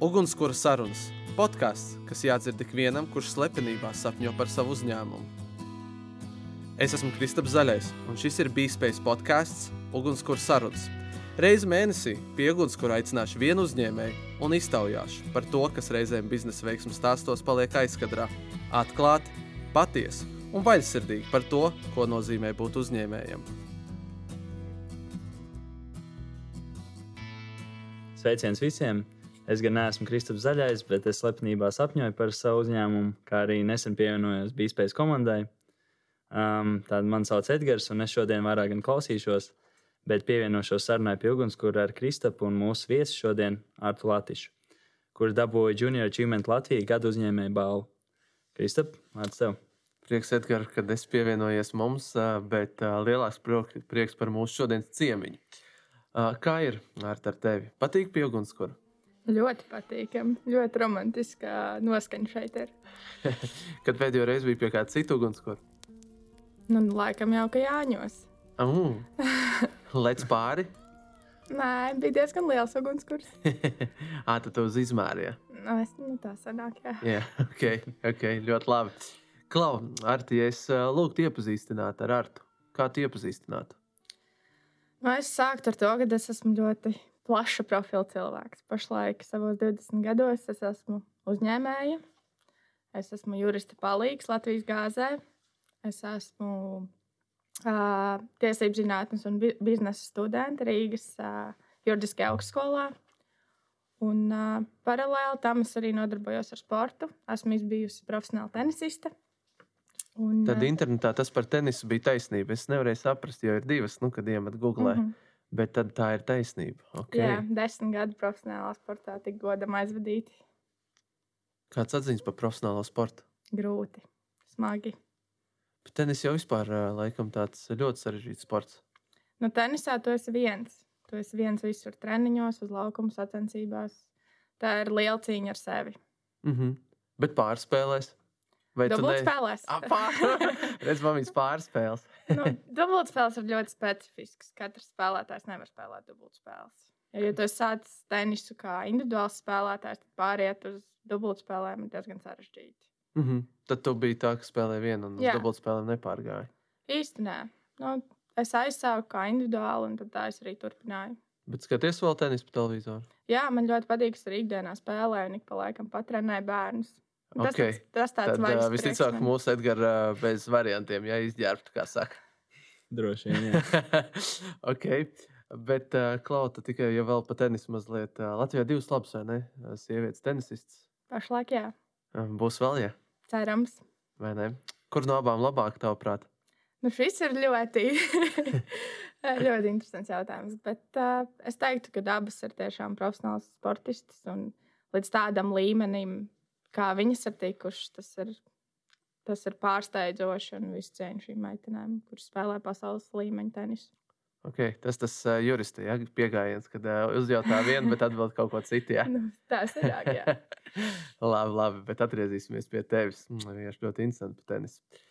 Ugunskura sarunas - podkāsts, kas jādzird ikvienam, kurš slepenībā sapņo par savu uzņēmumu. Es esmu Kristaps Zaļais, un šis ir Bīspējas podkāsts Ugunskura sarunas. Reizi mēnesī pie ugunskura aicināšu vienu uzņēmēju un iztaujāšu par to, kas reizēm biznesa veiksmju stāstos paliek aizkadrā. Atklāti, patiesi un vaļsirdīgi par to, ko nozīmē būt uzņēmējam. Sveiciens visiem! Es gan neesmu Kristaps Zaļais, bet es slepenībā sapņoju par savu uzņēmumu, kā arī nesen pievienojos Bīspējas komandai. Um, Tāda man sauc Edgars, un es šodien vairāk gan klausīšos, bet pievienošos sarunai pie ugunskura ar Kristapu un mūsu viesu šodien Artu Latišu, kurš dabūja Junior Achievement Latvijas gadu uzņēmēju balvu. Kristap, vārds tev! Prieks, Edgars, kad esi pievienojies mums, bet lielāks prieks par mūsu šodienas ciemiņu. Kā ir ar tevi? Patīk pie ugunskura? Ļoti patīkami. Ļoti romantiska noskaņa šeit ir. Kad pēdējo reizi bija pie kāda cita ugunskura? Nu, laikam jau ka Jāņos. Uh, Lec pāri? Nē, bija diezgan liels ugunskurs. Ā, tad uz izmēri, ja? Nu, es, nu, tā sanāk, jā. Jā, ok, ok, ļoti labi. Klau, Arti, es lūgtu iepazīstināt ar Artu, kā tu iepazīstinātu? Nu, es sāktu ar to, ka es esmu ļoti plaša profila cilvēks. Pašlaik, savos 20 gados, es esmu uzņēmēja. Es esmu jurista palīgs Latvijas gāzē. Es esmu uh, tiesību zinātnes un bi biznesa studente Rīgas uh, juridiskajā augstskolā. Un uh, paralēli tam es arī nodarbojos ar sportu. Esmu bijusi profesionāla tenisiste. Un, Tad internetā tas par tenisu bija taisnība. Es nevarēju saprast, jo ir divas, nu, kad iemet Google. Mm -hmm. Bet tad tā ir taisnība. Okay. Jā, desmit gadu profesionālā sportā tik godam aizvadīti. Kāds atziņas par profesionālo sportu? Grūti, smagi. Bet tenis jau vispār laikam tāds ļoti sarežģīts sports. Nu, tenisā tu esi viens. Tu esi viens visur treniņos, uz laukuma sacensībās. Tā ir liela cīņa ar sevi. Mm -hmm. Bet pārspēlēs. Vai tu ne... spēlēs? Redz, viņas pārspēles. nu, dubultspēles ir ļoti specifisks. Katrs spēlētājs nevar spēlēt dubultspēles. Ja, ja tu sāc tenisu kā individuāls spēlētājs, tad pāriet uz dubultspēlēm ir diezgan sarežģīti. Mm -hmm. Tad tu biji tā, ka spēlēji vienu un uz dubultspēlēm nepārgāji. Īsti nē. Nu, es aizsāku kā individuāli, un tā es arī turpināju. Bet skaties vēl tenisu pa televizoru? Jā, man ļoti patīk, ka es arī ikdienā spēlēju un ik pa laikam patrenēju bērnus. Tas, okay. tas tāds Tad, uh, visticamāk, mūsu Edgars uh, bez variantiem, ja izģērbtu, kā saka. Droši vien. ok. Bet, uh, Klauta, tikai jau vēl par tenisu mazliet. Uh, Latvijā divas labas, vai ne? Sievietes tenisistas. Pašlaik, jā. Būs vēl, ja? Cerams. Vai ne? Kur no abām labāk, tavuprāt? Nu, šis ir ļoti, ļoti interesants jautājums. Bet uh, es teiktu, ka abas ir tiešām profesionāls sportistas un līdz tādam līmenim kā viņas ir tikušas, tas ir, tas ir pārsteidzoši un visu cieņu šīm meitenēm, kuras spēlē pasaules līmeņa tenisu. Okay, tas tas uh, juristi ja, pieejams, kad uh, uzjautā vienu, bet atbild kaut ko citu. Ja. nu, tā ir tā. labi, labi, bet atgriezīsimies pie tevis. Mm, vienkārši ļoti interesanti par tenisu.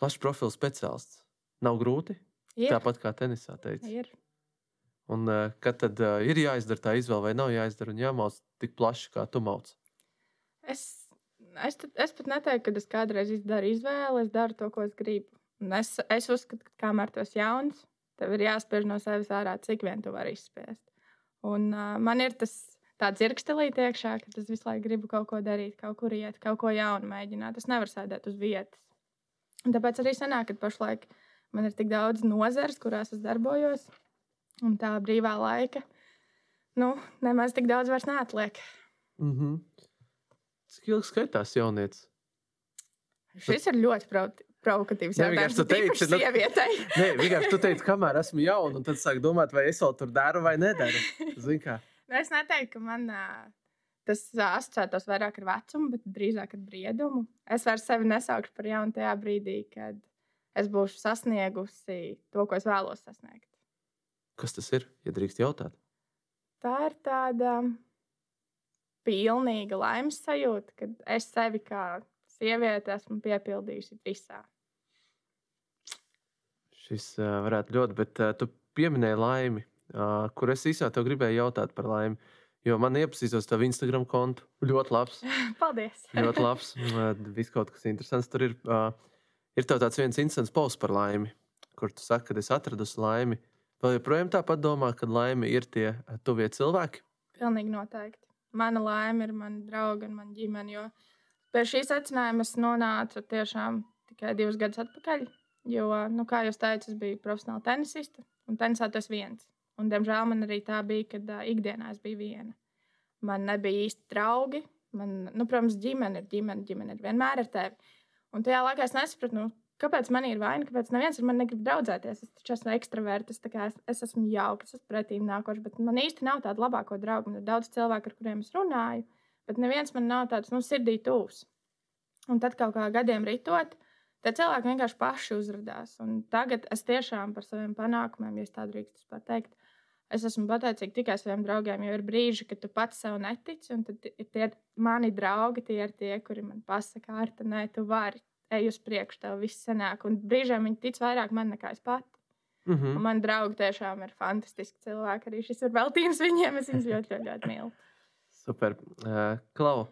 Plašs profils speciālists. Nav grūti. Ir. Tāpat kā tenisā teica. Ir. Un uh, kad tad uh, ir jāizdara tā izvēle, vai nav jāizdara un jāmauc tik plaši, kā tu mauc? Es, es, es pat neteiktu, ka es kādreiz daru izvēli, es daru to, ko es gribu. Un es, es uzskatu, ka kamēr tu esi jauns, tev ir jāspēj no sevis ārā, cik vien tu vari izspiest. Un uh, man ir tas tāds irkstelīt iekšā, ka es visu laiku gribu kaut ko darīt, kaut kur iet, kaut ko jaunu mēģināt. Es nevaru sēdēt uz vietas. Un tāpēc arī sanāk, ka pašlaik man ir tik daudz nozares, kurās es darbojos, un tā brīvā laika nu, nemaz tik daudz vairs neatliek. Mm -hmm. Cik ilgi skaitās jaunietis? Šis ir ļoti provokatīvs jautājums. Tu teici, nu, nē, vienkārši tu teici, kamēr esmu jauna, un tad sāk domāt, vai es vēl tur daru vai nedaru. nu, es neteiktu, ka man tas asociētos vairāk ar vecumu, bet drīzāk ar briedumu. Es vairs sevi nesaukšu par jaunu tajā brīdī, kad es būšu sasniegusi to, ko es vēlos sasniegt. Kas tas ir, ja drīkst jautāt? Tā ir tāda pilnīga laimes sajūta, kad es sevi kā sievieti esmu piepildījusi visā. Šis uh, varētu ļoti, bet uh, tu pieminēji laimi, uh, kur es īsā tev gribēju jautāt par laimi. Jo man iepazīstos tavu Instagram kontu. Ļoti labs. Paldies! ļoti labs. Viss kaut kas interesants tur ir. Uh, ir tāds viens instants posts par laimi, kur tu saki, ka es atradu laimi. Vai joprojām tāpat domā, ka laime ir tie tuvie cilvēki? Pilnīgi noteikti. Mana laime ir mana drauga un mana ģimene. Jo pie šīs secinājuma es nonācu tiešām tikai divus gadus atpakaļ. Jo, nu, kā jau teicu, es biju profesionāla tenisiste un tenisā tas viens. Un, diemžēl man arī tā bija, kad uh, ikdienā es biju viena. Man nebija īsti draugi. Man, nu, protams, ģimene ir ģimene, ģimene ir vienmēr ar tevi. Un tajā laikā es nesapratu, nu, kāpēc man ir vaina, kāpēc neviens ar mani negrib draudzēties. Es taču esmu ekstraverts, es, es, es esmu jauks, es esmu pretīm nākošs, bet man īsti nav tāda labāko draugu. Man ir daudz cilvēku, ar kuriem es runāju, bet neviens man nav tāds nu, sirdī tūs. Un tad kaut kā gadiem ritot, Tad cilvēki vienkārši paši uzrādās. Tagad es tiešām par saviem panākumiem, ja tā drīkst pateikt, es esmu pateicīga tikai saviem draugiem. Jo ir brīži, kad tu pats sev netici, tad ir tie mani draugi, tie ir tie, kuri man pasaka, ar te nē, tu vari, ej uz priekšu, tev viss sanāk. Un brīžiem viņi tic vairāk man nekā es pati. Mm -hmm. Un man draugi tiešām ir fantastiski cilvēki. Arī šis ir veltījums viņiem. Es viņus ļoti, ļoti, ļoti mīlu. Super. Uh, Klau,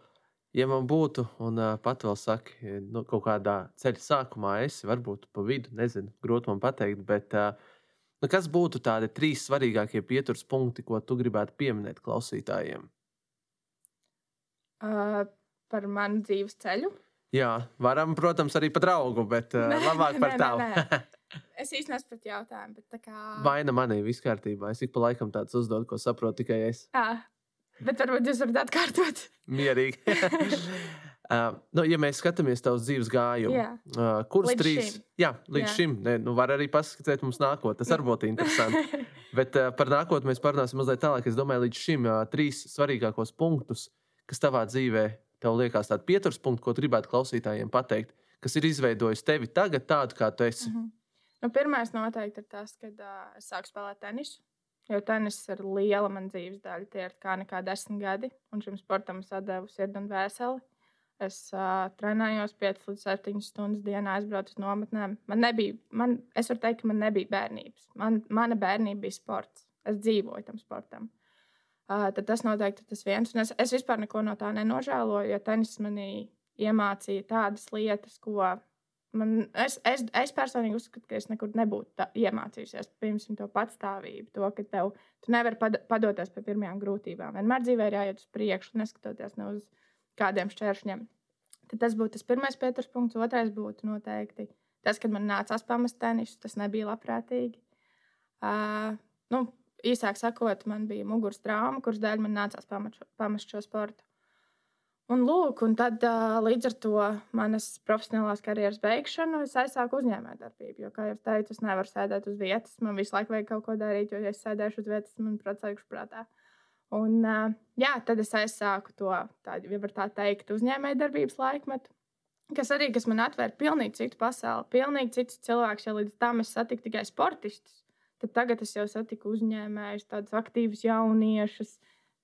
ja man būtu, un uh, pat vēl saka, nu, kaut kādā ceļa sākumā, es varbūt pa vidu, nezinu, grūti man pateikt, bet uh, nu, kas būtu tādi trīs svarīgākie pieturas punkti, ko tu gribētu pieminēt klausītājiem? Uh, par manu dzīves ceļu. Jā, varam, protams, arī par draugu, bet uh, labāk par tavu. es īstenībā nesaprotu jautājumu. Kā... Vaina manī viss kārtībā. Es ik pa laikam tāds uzdodu, ko saprotu tikai es. Jā, Bet varbūt jūs varat atkārtot. Mierīgi. uh, nu, ja mēs skatāmies uz dzīves gājumu, Jā. uh, kurus Līdz trīs? šim. Jā, līdz Jā. šim. Ne, nu, var arī paskatīt mums nākotnē. Tas arī būtu interesanti. Bet uh, par nākotnē mēs parunāsim mazliet tālāk. Es domāju, līdz šim uh, trīs svarīgākos punktus, kas tavā dzīvē tev liekas tāds pieturas punkts, ko tu gribētu klausītājiem pateikt, kas ir izveidojis tevi tagad tādu, kā tu esi. Mhm. Nu, Pirmais noteikti ir tas, kad uh, es sāku spēlēt tenisu. Jo tenis ir liela man dzīves daļa. Tie ir kā nekā desmit gadi, un šim sportam es devu sirdi un vēseli. Es uh, trenējos 5 līdz 7 stundas dienā, aizbraucu uz nometnēm. Man nebija, man, es varu teikt, ka man nebija bērnības. Man, mana bērnība bija sports. Es dzīvoju tam sportam. Uh, tad tas noteikti ir tas viens. Un es, es vispār neko no tā nenožēloju, jo tenis manī iemācīja tādas lietas, ko Man, es, es, es personīgi uzskatu, ka es nekur nebūtu tā, iemācījusies piemēram to patstāvību, to, ka tev, tu nevari pad, padoties pie pirmajām grūtībām. Vienmēr dzīvē ir jāiet uz priekšu, neskatoties ne uz kādiem šķēršļiem. Tad tas būtu tas pirmais pieturas punkts. Otrais būtu noteikti tas, kad man nācās pamest tenisu. Tas nebija labprātīgi. Uh, nu, īsāk sakot, man bija muguras trauma, kuras dēļ man nācās pamest šo, sportu. Un, lūk, un tad līdz ar to manas profesionālās karjeras beigšanu es aizsāku uzņēmējdarbību. Jo, kā jau teicu, es nevaru sēdēt uz vietas. Man visu laiku vajag kaut ko darīt, jo, ja es sēdēšu uz vietas, man procesēšu prātā. Un, jā, tad es aizsāku to, tādu, ja tā teikt, uzņēmējdarbības laikmetu. Kas arī kas man atvēra pilnīgi citu pasauli, pilnīgi citus cilvēkus. Ja līdz tam es satiku tikai sportistus, tad tagad es jau satiku uzņēmējus, tādus aktīvus jauniešus,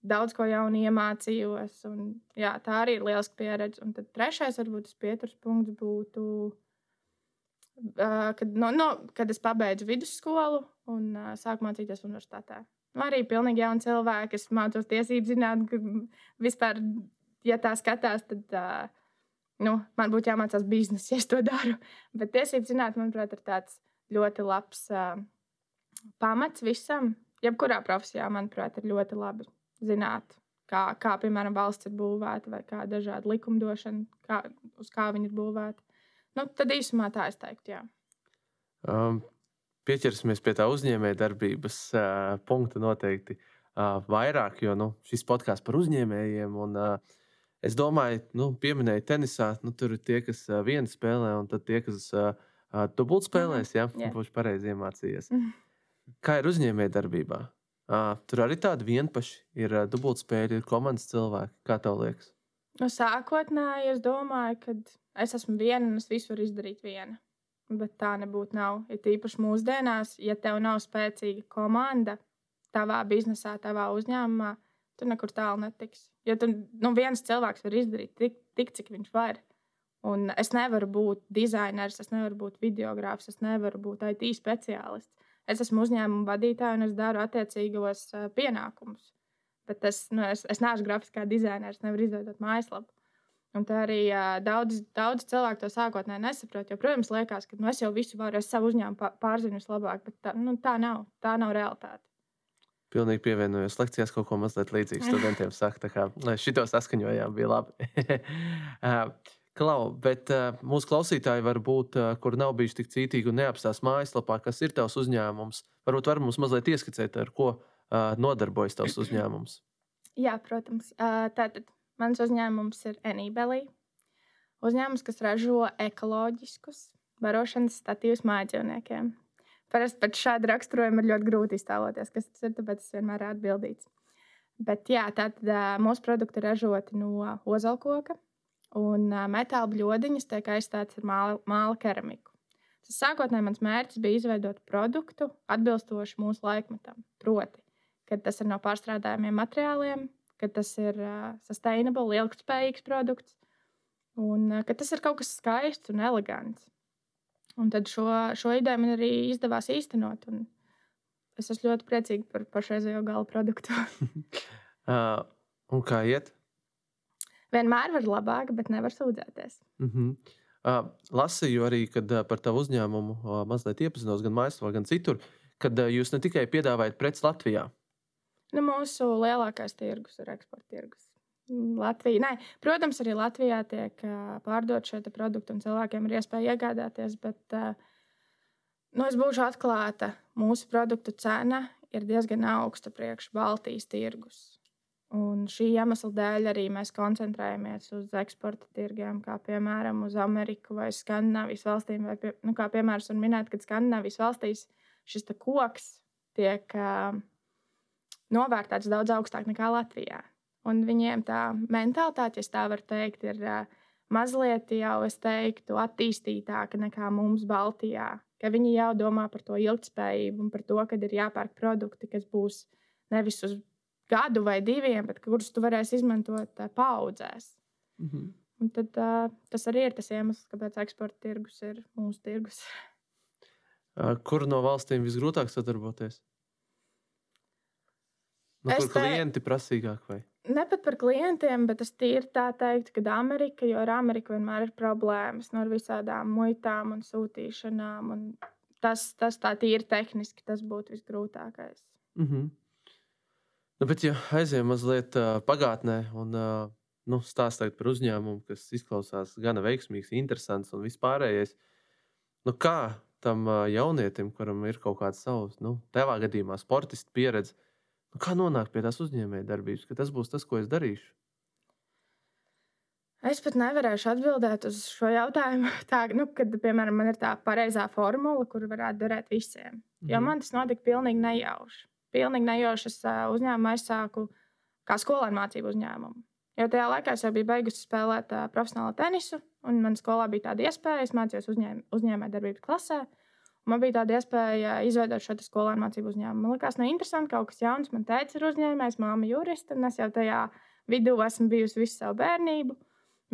daudz ko jaunu iemācījos. Un, jā, tā arī ir liela pieredze. Un tad trešais, varbūt tas pieturas punkts būtu, uh, kad, no, no, kad es pabeidzu vidusskolu un uh, sāku mācīties universitātē. Nu, arī pilnīgi jauni cilvēki, es mācos tiesību zināt, ka vispār, ja tā skatās, tad uh, nu, man būtu jāmācās biznesa, ja es to daru. Bet tiesību zināt, manuprāt, ir tāds ļoti labs uh, pamats visam. Jebkurā profesijā, manuprāt, ir ļoti labi zināt, kā, kā piemēram, valsts ir būvēta vai kā dažāda likumdošana, kā, uz kā viņa ir būvēta. Nu, tad īsumā tā es teiktu, jā. Um, pieķersimies pie tā uzņēmējdarbības uh, punkta noteikti uh, vairāk, jo nu, šis podkāsts par uzņēmējiem. Un, uh, es domāju, nu, pieminēju tenisā, nu, tur ir tie, kas uh, vienu spēlē, un tie, kas uh, dubult spēlēs, ja Jā. būs pareizi iemācījies. Kā ir uzņēmējdarbībā? Uh, tur arī tādi vienpaši ir uh, dubultspēļi, ir komandas cilvēki. Kā tev liekas? Nu, sākotnēji es domāju, ka es esmu viena un es visu varu izdarīt viena. Bet tā nebūtu. Nav. Ir tīpaši mūsdienās, ja tev nav spēcīga komanda tavā biznesā, tavā uzņēmumā, tu nekur tālu netiksi. Jo tu, nu, viens cilvēks var izdarīt tik, tik cik viņš var. Un es nevaru būt dizainers, es nevaru būt videogrāfs, es nevaru būt IT speciālists. Es esmu uzņēmuma vadītāja un es daru attiecīgos uh, pienākumus. Bet es, nu, es, es neesmu grafiskā dizainers, nevaru izveidot mājaslapu. Un tā arī uh, daudz, daudz cilvēku to sākotnēji nesaprot. Jo, protams, liekas, ka nu, es jau visu varu, es savu uzņēmumu pārzinu vislabāk, bet tā, nu, tā nav. Tā nav realitāte. Pilnīgi pievienojos lekcijās, kaut ko mazliet līdzīgu studentiem saka. Tā kā šito saskaņojām, bija labi. Klau, bet uh, mūsu klausītāji var būt, uh, kur nav bijuši tik cītīgi un neapstās mājaslapā, kas ir tavs uzņēmums. Varbūt var mums mazliet ieskicēt, ar ko uh, nodarbojas tavs uzņēmums. Jā, protams. Uh, tātad Mans uzņēmums ir Enībelī. Uzņēmums, kas ražo ekoloģiskus barošanas statīvus mājdzīvniekiem. Parasti pēc šāda raksturojuma ir ļoti grūti iztēloties, kas tas ir, tāpēc tas vienmēr ir atbildīts. Bet jā, tātad mūsu produkti ir ražoti no ozolkoka, un metāla bļodiņas tiek aizstāts ar māla, māla keramiku. Tas sākotnēji mans mērķis bija izveidot produktu atbilstoši mūsu laikmetam. Proti, kad tas ir no pārstrādājumiem materiāliem, ka tas ir uh, sustainable, ilgspējīgs produkts, un uh, ka tas ir kaut kas skaists un elegants. Un tad šo, šo ideju man arī izdevās īstenot. Es esmu ļoti priecīga par pašreizējo gala produktu. uh, un kā iet? Vienmēr var labāk, bet nevar sūdzēties. Mm -hmm. uh, lasīju arī, kad uh, par tavu uzņēmumu uh, mazliet iepazinos gan mājaslapā, gan citur, kad jūs ne tikai piedāvājat preces Latvijā, Nu, mūsu lielākais tirgus ir eksporta tirgus. Mm, Latvija. Nē, protams, arī Latvijā tiek pārdot šie produkti, un cilvēkiem ir iespēja iegādāties. Bet nu, es būšu atklāta. Mūsu produktu cena ir diezgan augsta priekš Baltijas tirgus. Un šī iemesla dēļ arī mēs koncentrējamies uz eksporta tirgiem, kā piemēram uz Ameriku vai Skandinavijas valstīm. Vai, pie, nu, kā piemērs var minēt, ka Skandinavijas valstīs šis koks tiek uh, novērtēts daudz augstāk nekā Latvijā. Un viņiem tā mentalitāte, ja tā var teikt, ir mazliet jau, es teiktu, attīstītāka nekā mums Baltijā. Ka viņi jau domā par to ilgspējību un par to, ka ir jāpērk produkti, kas būs nevis uz gadu vai diviem, bet kurus tu varēsi izmantot paudzēs. Mm -hmm. Un tad, uh, tas arī ir tas iemesls, kāpēc eksporta tirgus ir mūsu tirgus. Kur no valstīm visgrūtāk sadarboties? Nu, kur te... klienti prasīgāk vai? Ne pat par klientiem, bet es tīri tā teiktu, ka Amerika, jo ar Ameriku vienmēr ir problēmas no visādām muitām un sūtīšanām. Un tas, tas tā tīri tehniski tas būtu visgrūtākais. Mm -hmm. Nu, bet, ja aizējām mazliet uh, pagātnē un uh, nu, stāstīt par uzņēmumu, kas izklausās gana veiksmīgs, interesants un vispārējais, nu, kā tam uh, jaunietim, kuram ir kaut kāds savs, nu, tevā gadījumā, sportistu pieredze, Nu, kā nonākt pie tās uzņēmējdarbības, ka tas būs tas, ko es darīšu? Es pat nevarēšu atbildēt uz šo jautājumu. Tā, nu, kad, piemēram, man ir tā pareizā formula, kur varētu darīt visiem. Mm. Jo mhm. man tas notika pilnīgi nejauši. Pilnīgi nejauši es uzņēmumu aizsāku kā skolēnu mācību uzņēmumu. Jo tajā laikā es jau biju beigusi spēlēt uh, profesionālo tenisu, un manā skolā bija tāda iespēja. Es mācījos uzņēm, uzņēmējdarbības klasē. Uh, Man bija tāda iespēja izveidot šo skolēnu mācību uzņēmumu. Man liekas, nu, interesanti, kaut kas jauns. Man teica, ir uzņēmējs, māma jurista, un es jau tajā vidū esmu bijusi visu savu bērnību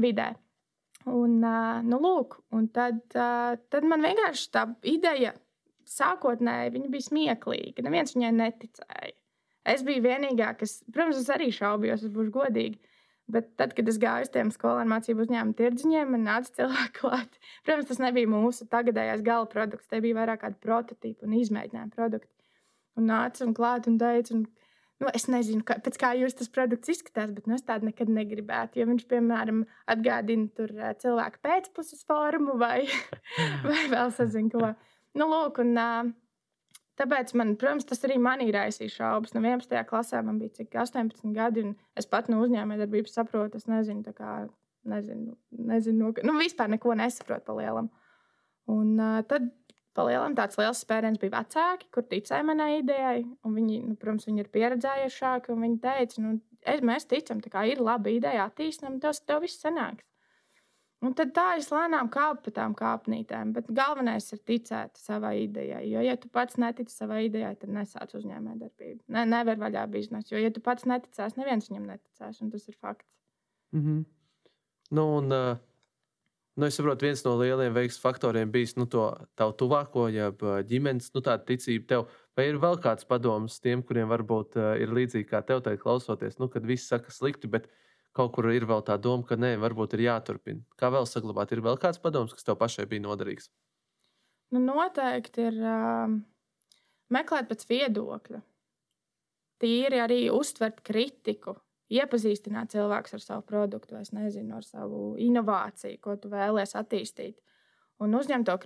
vidē. Un, nu, lūk, un tad, tad man vienkārši tā ideja sākotnēji bija smieklīga. Neviens viņai neticēja. Es biju vienīgā, kas, protams, es arī šaubījos, es būšu godīga. Bet tad, kad es gāju uz tiem skolēnu mācību uzņēmumu tirdziņiem, man nāca cilvēki klāt. Protams, tas nebija mūsu tagadējais gala produkts. Tie bija vairāk kādi prototypi un izmēģinājumi produkti. Un nāca un klāt un teica, un, nu, es nezinu, kā, pēc kā jūs tas produkts izskatās, bet nu, es tādu nekad negribētu. Jo viņš, piemēram, atgādina tur cilvēku pēcpusas formu vai, vai vēl sazinu ko. Nu, lūk, un, uh, Tāpēc, man, protams, tas arī manī raisīja šaubas. No 11. klasē man bija cik 18 gadi, un es pat no uzņēmējdarbības saprotu, es nezinu, kā, nezinu, nezinu nu, vispār neko nesaprotu pa lielam. Un uh, tad pa lielam tāds liels spēriens bija vecāki, kur ticēja manai idejai. Viņi, nu, protams, viņi ir pieredzējušāki, un viņi teica, nu, es, mēs ticam, ka ir laba ideja, attīstam, tas tev viss sanāks. Un tad tā es lēnām kāpu pa tām kāpnītēm. Bet galvenais ir ticēt savai idejai. Jo, ja tu pats netici savai idejai, tad nesāc uzņēmējdarbību. Ne, nevar vaļā biznesu. Jo, ja tu pats neticēsi, neviens viņam neticēs. Un tas ir fakts. Mm -hmm. nu, un, uh, nu, es saprotu, viens no lielajiem veiksmīgiem faktoriem bijis nu, to tavu tuvāko, jeb ģimenes nu, ticība tev. Vai ir vēl kāds padoms tiem, kuriem varbūt uh, ir līdzīgi kā tev teikt, klausoties, nu, kad viss saka slikti, bet kaut kur ir vēl tā doma, ka nē, varbūt ir jāturpina. Kā vēl saglabāt? Ir vēl kāds padoms, kas tev pašai bija noderīgs? Nu, noteikti ir uh, meklēt pēc viedokļa. Tīri arī uztvert kritiku, iepazīstināt cilvēkus ar savu produktu, vai nezinu, ar savu inovāciju, ko tu vēlēsies attīstīt un uzņemt to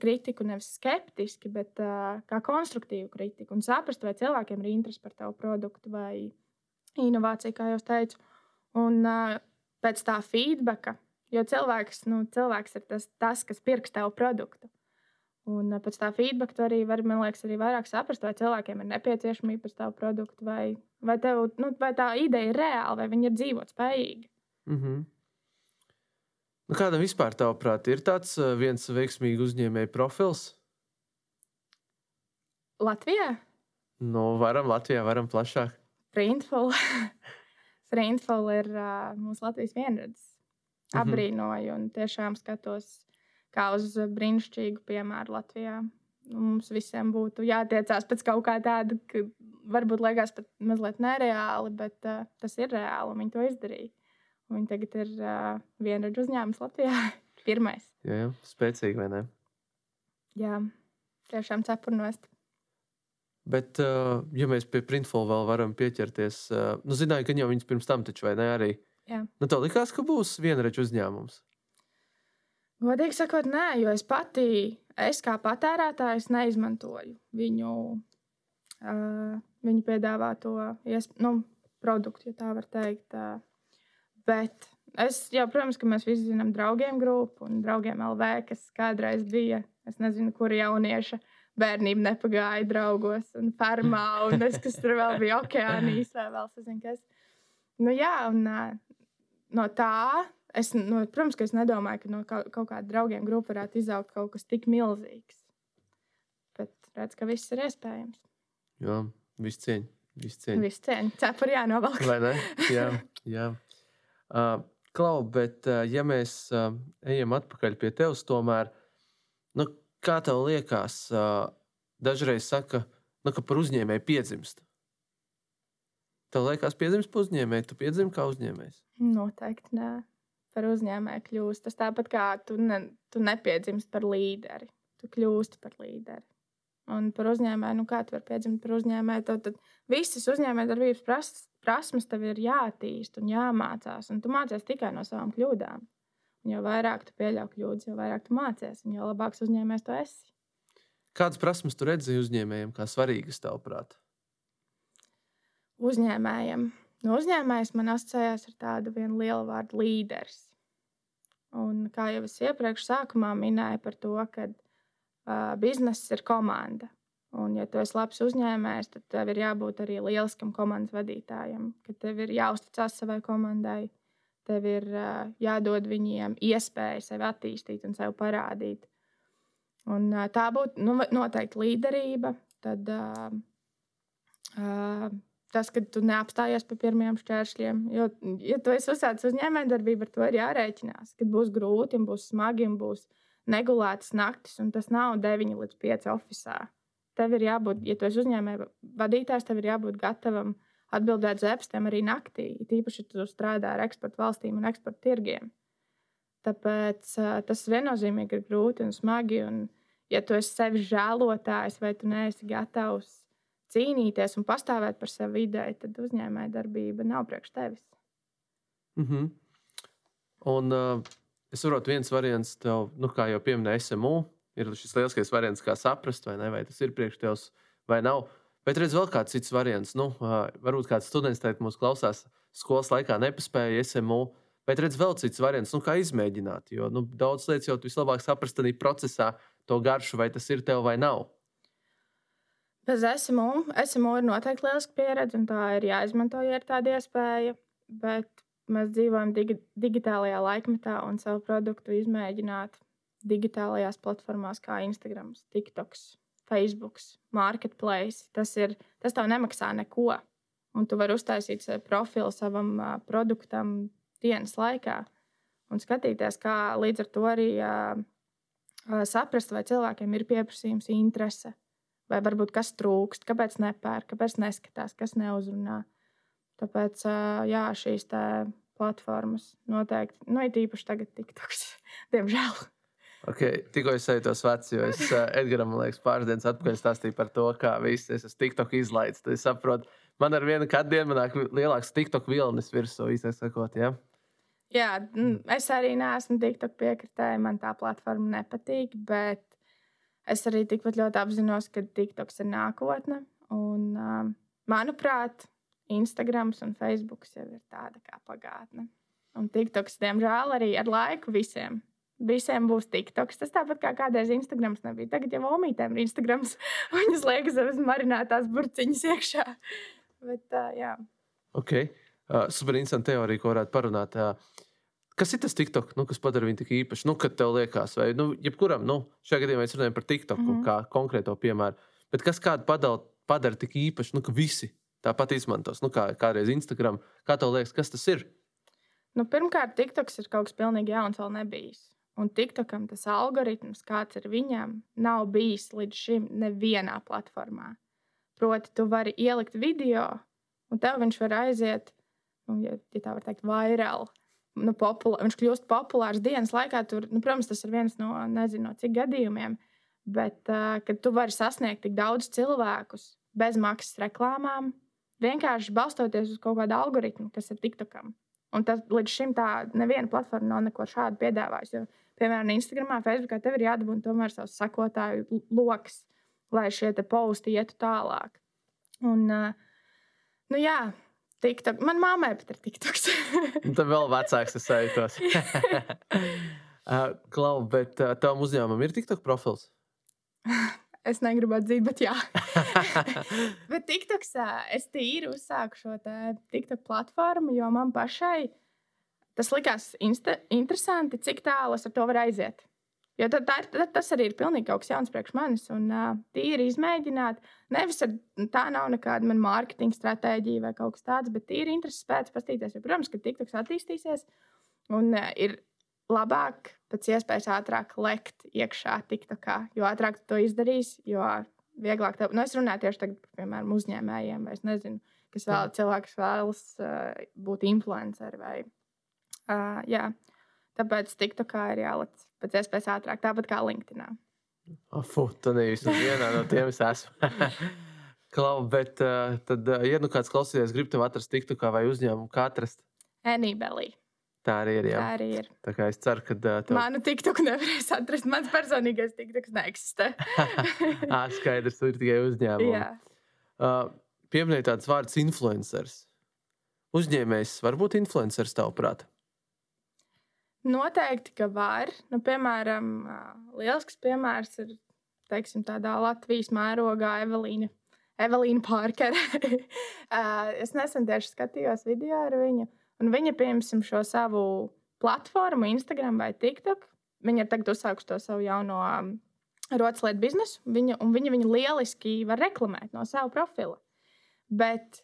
kritiku nevis skeptiski, bet uh, kā konstruktīvu kritiku un saprast, vai cilvēkiem ir interese par tavu produktu vai inovāciju, kā jau teicu. Un uh, pēc tā feedbacka, jo cilvēks, nu, cilvēks ir tas, tas, kas pirks tavu produktu. Un pēc tā feedback tu arī vari, man liekas, arī vairāk saprast, vai cilvēkiem ir nepieciešamība par tavu produktu, vai, vai, tev, nu, vai tā ideja ir reāla, vai viņa ir dzīvot spējīga. Mm -hmm. Nu, kādam vispār, tavuprāt, ir tāds viens veiksmīgs uzņēmēja profils? Latvijā? Nu, varam Latvijā, varam plašāk. Printful. Printful ir uh, mūsu Latvijas vienredzes. Mm -hmm. Abrīnoju un tiešām skatos kā uz brīnišķīgu piemēru Latvijā. Nu, mums visiem būtu jātiecās pēc kaut kā tāda, ka varbūt liekas pat mazliet nereāli, bet uh, tas ir reāli un viņi to izdarīja. Viņi tagad ir uh, vienreizs uzņēmums Latvijā. Pirmais. Jā, jā, spēcīgi vai ne? Jā, tiešām cepurnost. Bet, uh, ja mēs pie Printful vēl varam pieķerties, uh, nu, zināju, ka jau viņas pirms tam taču, vai ne, arī. Jā. Nu, tev likās, ka būs vienreizs uzņēmums? Godīgi sakot, nē, jo es pati, es kā patērētājs, neizmantoju viņu, uh, viņu piedāvāto nu, produktu, ja tā var teikt. Uh, Bet es, jā, protams, ka mēs visi zinām draugiem grupu un draugiem LV, kas kādreiz bija. Es nezinu, kur jaunieša bērnība nepagāja draugos un fermā, un es, kas tur vēl bija okeānijas vai vēl sazinu, kas. Nu jā, un no tā es, nu, protams, ka es nedomāju, ka no kaut, kaut kāda draugiem grupa varētu izaugt kaut kas tik milzīgs. Bet redz, ka viss ir iespējams. Jā, viss cieņa. Viss cieņa. Viss cieņa. Cepuri jānovelk. Vai ne? Jā, jā. Uh, Klau, bet uh, ja mēs uh, ejam atpakaļ pie tevis, tomēr, nu, kā tev liekas, dažreiz saka, nu, ka par uzņēmēju piedzimst. Tev liekas, piedzimst par uzņēmēju, tu piedzimsti kā uzņēmējs? Noteikti nē. Par uzņēmēju kļūst. Tas tāpat kā tu, ne, tu nepiedzimst par līderi. Tu kļūsti par līderi. Un par uzņēmēju, nu kā tu vari piedzimt par uzņēmēju, tad, tad visas uzņēmējdarbības prasības prasmes tev ir jāattīst un jāmācās. Un tu mācies tikai no savām kļūdām. Jo vairāk tu pieļauj kļūdas, jo vairāk tu mācies, un jo labāks uzņēmējs tu esi. Kādas prasmes tu redzēji uzņēmējiem, kā svarīgas tavuprāt? Uzņēmējiem. No uzņēmējs man asociējās ar tādu vienu lielu vārdu līderis. Un kā jau es iepriekš sākumā minēju par to, ka uh, bizness ir komanda. Un, ja tu esi labs uzņēmējs, tad tev ir jābūt arī lieliskam komandas vadītājam, ka tev ir jāuzticas savai komandai, tev ir uh, jādod viņiem iespēju sevi attīstīt un sev parādīt. Un, uh, tā būtu nu, noteikti līderība. Tad, uh, uh, tas, ka tu neapstājies pie pirmiem šķēršļiem. Jo, ja tu esi uzsācis uzņēmējdarbību, ar to ir jārēķinās. Kad būs grūti, būs smagi, būs negulētas naktis, un tas nav 9 līdz 5 oficiālā tev ir jābūt, ja tu esi uzņēmēja vadītājs, tev ir jābūt gatavam atbildēt uz e-pastiem arī naktī. Tīpaši, ja tu strādā ar eksporta valstīm un eksporta tirgiem. Tāpēc tas viennozīmīgi ir grūti un smagi. Un, ja tu esi sevi žēlotājs vai tu neesi gatavs cīnīties un pastāvēt par savu ideju, tad uzņēmēja darbība nav priekš tevis. Mm -hmm. Un uh, es saprotu, viens variants tev, nu, kā jau pieminēja SMU, ir šis lielskais variants, kā saprast, vai, ne, vai tas ir priekš tevis vai nav. Bet redz, vēl kāds cits variants. Nu, varbūt kāds students teikt, mūsu klausās, skolas laikā nepaspēja SMU. Bet redz, vēl cits variants, nu, kā izmēģināt. Jo nu, daudz lietas jau vislabāk saprast arī procesā, to garšu, vai tas ir tev vai nav. Bez SMU, SMU ir noteikti lieliska pieredze, un tā ir jāizmanto, ja ir tāda iespēja. Bet mēs dzīvojam digi digitālajā laikmetā, un savu produktu izmēģināt digitālajās platformās, kā Instagram, TikTok, Facebook, Marketplace. Tas, ir, tas tev nemaksā neko. Un tu vari uztaisīt profilu savam produktam dienas laikā un skatīties, kā līdz ar to arī uh, saprast, vai cilvēkiem ir pieprasījums, interese, vai varbūt kas trūkst, kāpēc nepērk, kāpēc neskatās, kas neuzrunā. Tāpēc uh, jā, šīs platformas noteikti, nu, it īpaši tagad, TikToks, diemžēl. Okay, tikko es eju tos vecus, jo es uh, Edgars, man liekas, pāris dienas atpakaļ stāstīju par to, kā viss es esmu TikTok izlaists. Tad es saprotu, man ar vienu katru dienu nāk lielāks TikTok vilnis virsū, īstenībā sakot. Ja? Jā, es arī neesmu TikTok piekritēji, man tā platforma nepatīk, bet es arī tikpat ļoti apzinos, ka TikToks ir nākotne. Un, uh, manuprāt, Instagram un Facebook jau ir tāda kā pagātne. Un TikToks, diemžēl, arī ar laiku visiem Visiem būs TikToks. Tas tāpat kā kādreiz Instagrams nebija. Tagad jau omītēm ir Instagrams. Viņas liek savas marinātās burciņas iekšā. Bet, uh, jā. Ok. Uh, super interesanti teorija, ko varētu parunāt. Uh, kas ir tas TikTok, nu, kas padara viņu tik īpašu? Nu, kad tev liekas, vai nu, jebkuram, nu, šajā gadījumā mēs runājam par TikTok mm -hmm. kā konkrēto piemēru. Bet kas kādu padala, padara tik īpašu, nu, ka visi tāpat izmantos, nu, kā kādreiz Instagram. Kā tev liekas, kas tas ir? Nu, pirmkārt, TikToks ir kaut kas pilnīgi jauns, vēl nebijis. Un TikTokam tas algoritms, kāds ir viņam, nav bijis līdz šim nevienā platformā. Proti, tu vari ielikt video, un tev viņš var aiziet, nu, ja, ja tā var teikt, vairāk. Nu, populā, viņš kļūst populārs dienas laikā. Tur, nu, protams, tas ir viens no nezinu cik gadījumiem, bet uh, kad tu vari sasniegt tik daudz cilvēkus bez maksas reklāmām, vienkārši balstoties uz kaut kādu algoritmu, kas ir TikTokam. Un tas līdz šim tā neviena platforma nav neko šādu piedāvājusi. Jo piemēram, Instagram, Facebook, tev ir jādabūna tomēr savs sekotāju lokus, lai šie posti ietu tālāk. Un, nu jā, TikTok. Man mammai pat ir TikToks. Tad vēl vecāks tas sajūtos. Klau, bet tavam uzņēmumam ir TikTok profils? Es negribu atzīt, bet jā. bet TikToks, es tīri uzsāku šo TikTok platformu, jo man pašai tas likās insta, interesanti, cik tālu es ar to varu aiziet. Jo tad, tā, tad, tas arī ir pilnīgi kaut kas jauns priekš manis. Un uh, tīri izmēģināt, nevis ar, tā nav nekāda mana mārketinga stratēģija vai kaut kas tāds, bet tīri intereses pēc paskatīties. Jo, protams, ka TikToks attīstīsies un uh, ir labāk, pēc iespējas ātrāk lekt iekšā TikTokā. Jo ātrāk to izdarīsi, jo vieglāk tev. Nu, es runāju tieši tagad piemēram, uzņēmējiem, vai es nezinu, kas vēl cilvēks vēlas uh, būt influenceri vai Uh, jā. Tāpēc TikTokā ir jāliek pēc iespējas ātrāk, tāpat kā LinkedIn. Oh, fu, tu nevis vienā no tiem es esmu. Klau, bet uh, tad, ja nu kāds klausīties, grib tevi atrast TikTokā vai uzņēmumu, kā atrast? Anybelly. Tā arī ir. Jā. Tā arī ir. Tā kā es ceru, ka. Uh, tev... Manu TikToku nevarēs atrast. Mans personīgais TikToks neeksistē. ah, skaidrs, tur ir tikai uzņēmumi. Jā. Uh, Pieminēja tāds vārds influenceris. Uzņēmējs var būt influenceris, tavuprāt? Noteikti, ka var. Nu, piemēram, lielisks piemērs ir teiksim, tādā Latvijas mērogā Evelīna. Evelīna Parkere. es nesen tieši skatījos video ar viņu, un viņa piemēram šo savu platformu, Instagram vai TikTok. Viņa ir tagad uzsākusi to savu jauno um, rotaļlietu biznesu, viņa, un viņa viņu lieliski var reklamēt no sava profila. Bet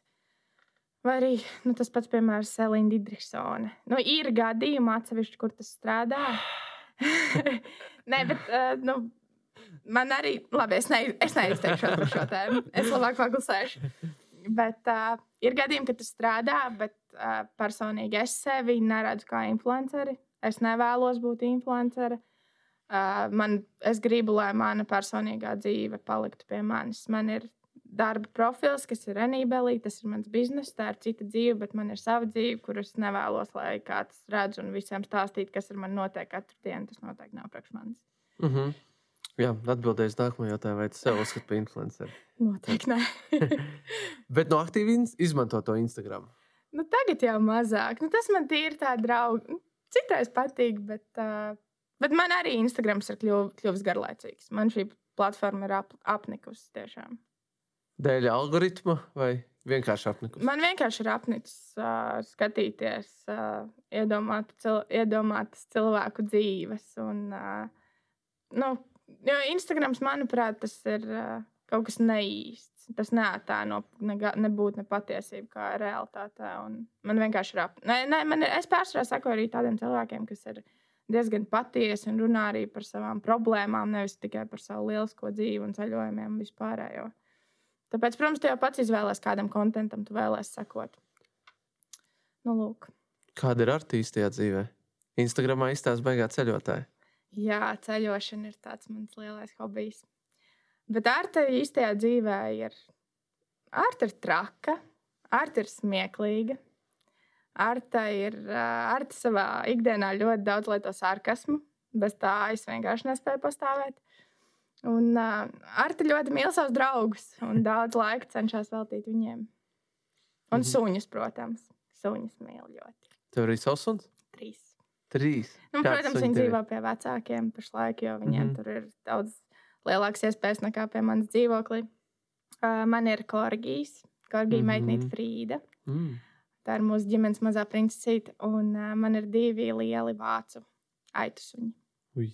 Vai arī nu, tas pats, piemēram, Selīna Digriksone. Nu, ir gadījumi atsevišķi, kur tas strādā. Nē, bet uh, nu, man arī, labi, es, ne, es neizteikšos par šo tēmu. Es labāk pagulsēšu. Bet uh, ir gadījumi, kad tas strādā, bet uh, personīgi es sevi neredzu kā influenceri. Es nevēlos būt influenceri. Uh, man, es gribu, lai mana personīgā dzīve paliktu pie manis. Man ir darba profils, kas ir Renībelī, tas ir mans bizness, tā ir cita dzīve, bet man ir sava dzīve, kuras nevēlos, lai kāds redz un visiem stāstītu, kas ar mani notiek katru dienu. Tas noteikti nav priekš manis. Mm -hmm. Jā, atbildēs nākamajā jautājumā, vai tu sev uzskati par influenceru? Noteikti nē. bet no aktīvi izmanto to Instagram. Nu, tagad jau mazāk. Nu, tas man ir tā draugi. Nu, citreiz patīk, bet, uh, bet man arī Instagrams ir kļuv, kļuvis garlaicīgs. Man šī platforma ir ap, apnikusi tiešām. Dēļ algoritma vai vienkārši apnicis? Man vienkārši ir apnicis uh, skatīties, uh, iedomāt, cil iedomātas cilvēku dzīves. Un, uh, nu, jo Instagrams, manuprāt, tas ir uh, kaut kas neīsts. Tas neatāno ne, nebūtu ne patiesība, kā realitāte. Man vienkārši ir apnicis. Es pārsvarā saku arī tādiem cilvēkiem, kas ir diezgan patiesi un runā arī par savām problēmām, nevis tikai par savu lielisko dzīvi un ceļojumiem un vispārējo. Tāpēc, protams, tu jau pats izvēlēsies, kādam kontentam tu vēlēsies sekot. Nu, lūk. Kāda ir artīstajā dzīvē? Instagramā izstāsta beigā ceļotāja. Jā, ceļošana ir tāds mans lielais hobijs. Bet ārta īstajā dzīvē ir. Ārta ir traka, ārta ir smieklīga. Ārta ir ārta savā ikdienā ļoti daudz lieto sarkasmu. Bez tā es vienkārši nespēju pastāvēt. Un uh, Arta ļoti mīl savus draugus un daudz laika cenšas veltīt viņiem. Un Mhm. suņus, protams. Suņus mīl ļoti. Tev arī savs suns? Trīs. Trīs. Nu, protams, viņi ir? dzīvo pie vecākiem pašlaik, jo viņiem mm. -hmm. tur ir daudz lielākas iespējas nekā pie manas dzīvoklī. Uh, man ir korgijas, korgija mm. -hmm. meitnīte Frīda. Mm. Tā ir mūsu ģimenes mazā princesīte. Un uh, man ir divi lieli vācu aitu suņi. Ui.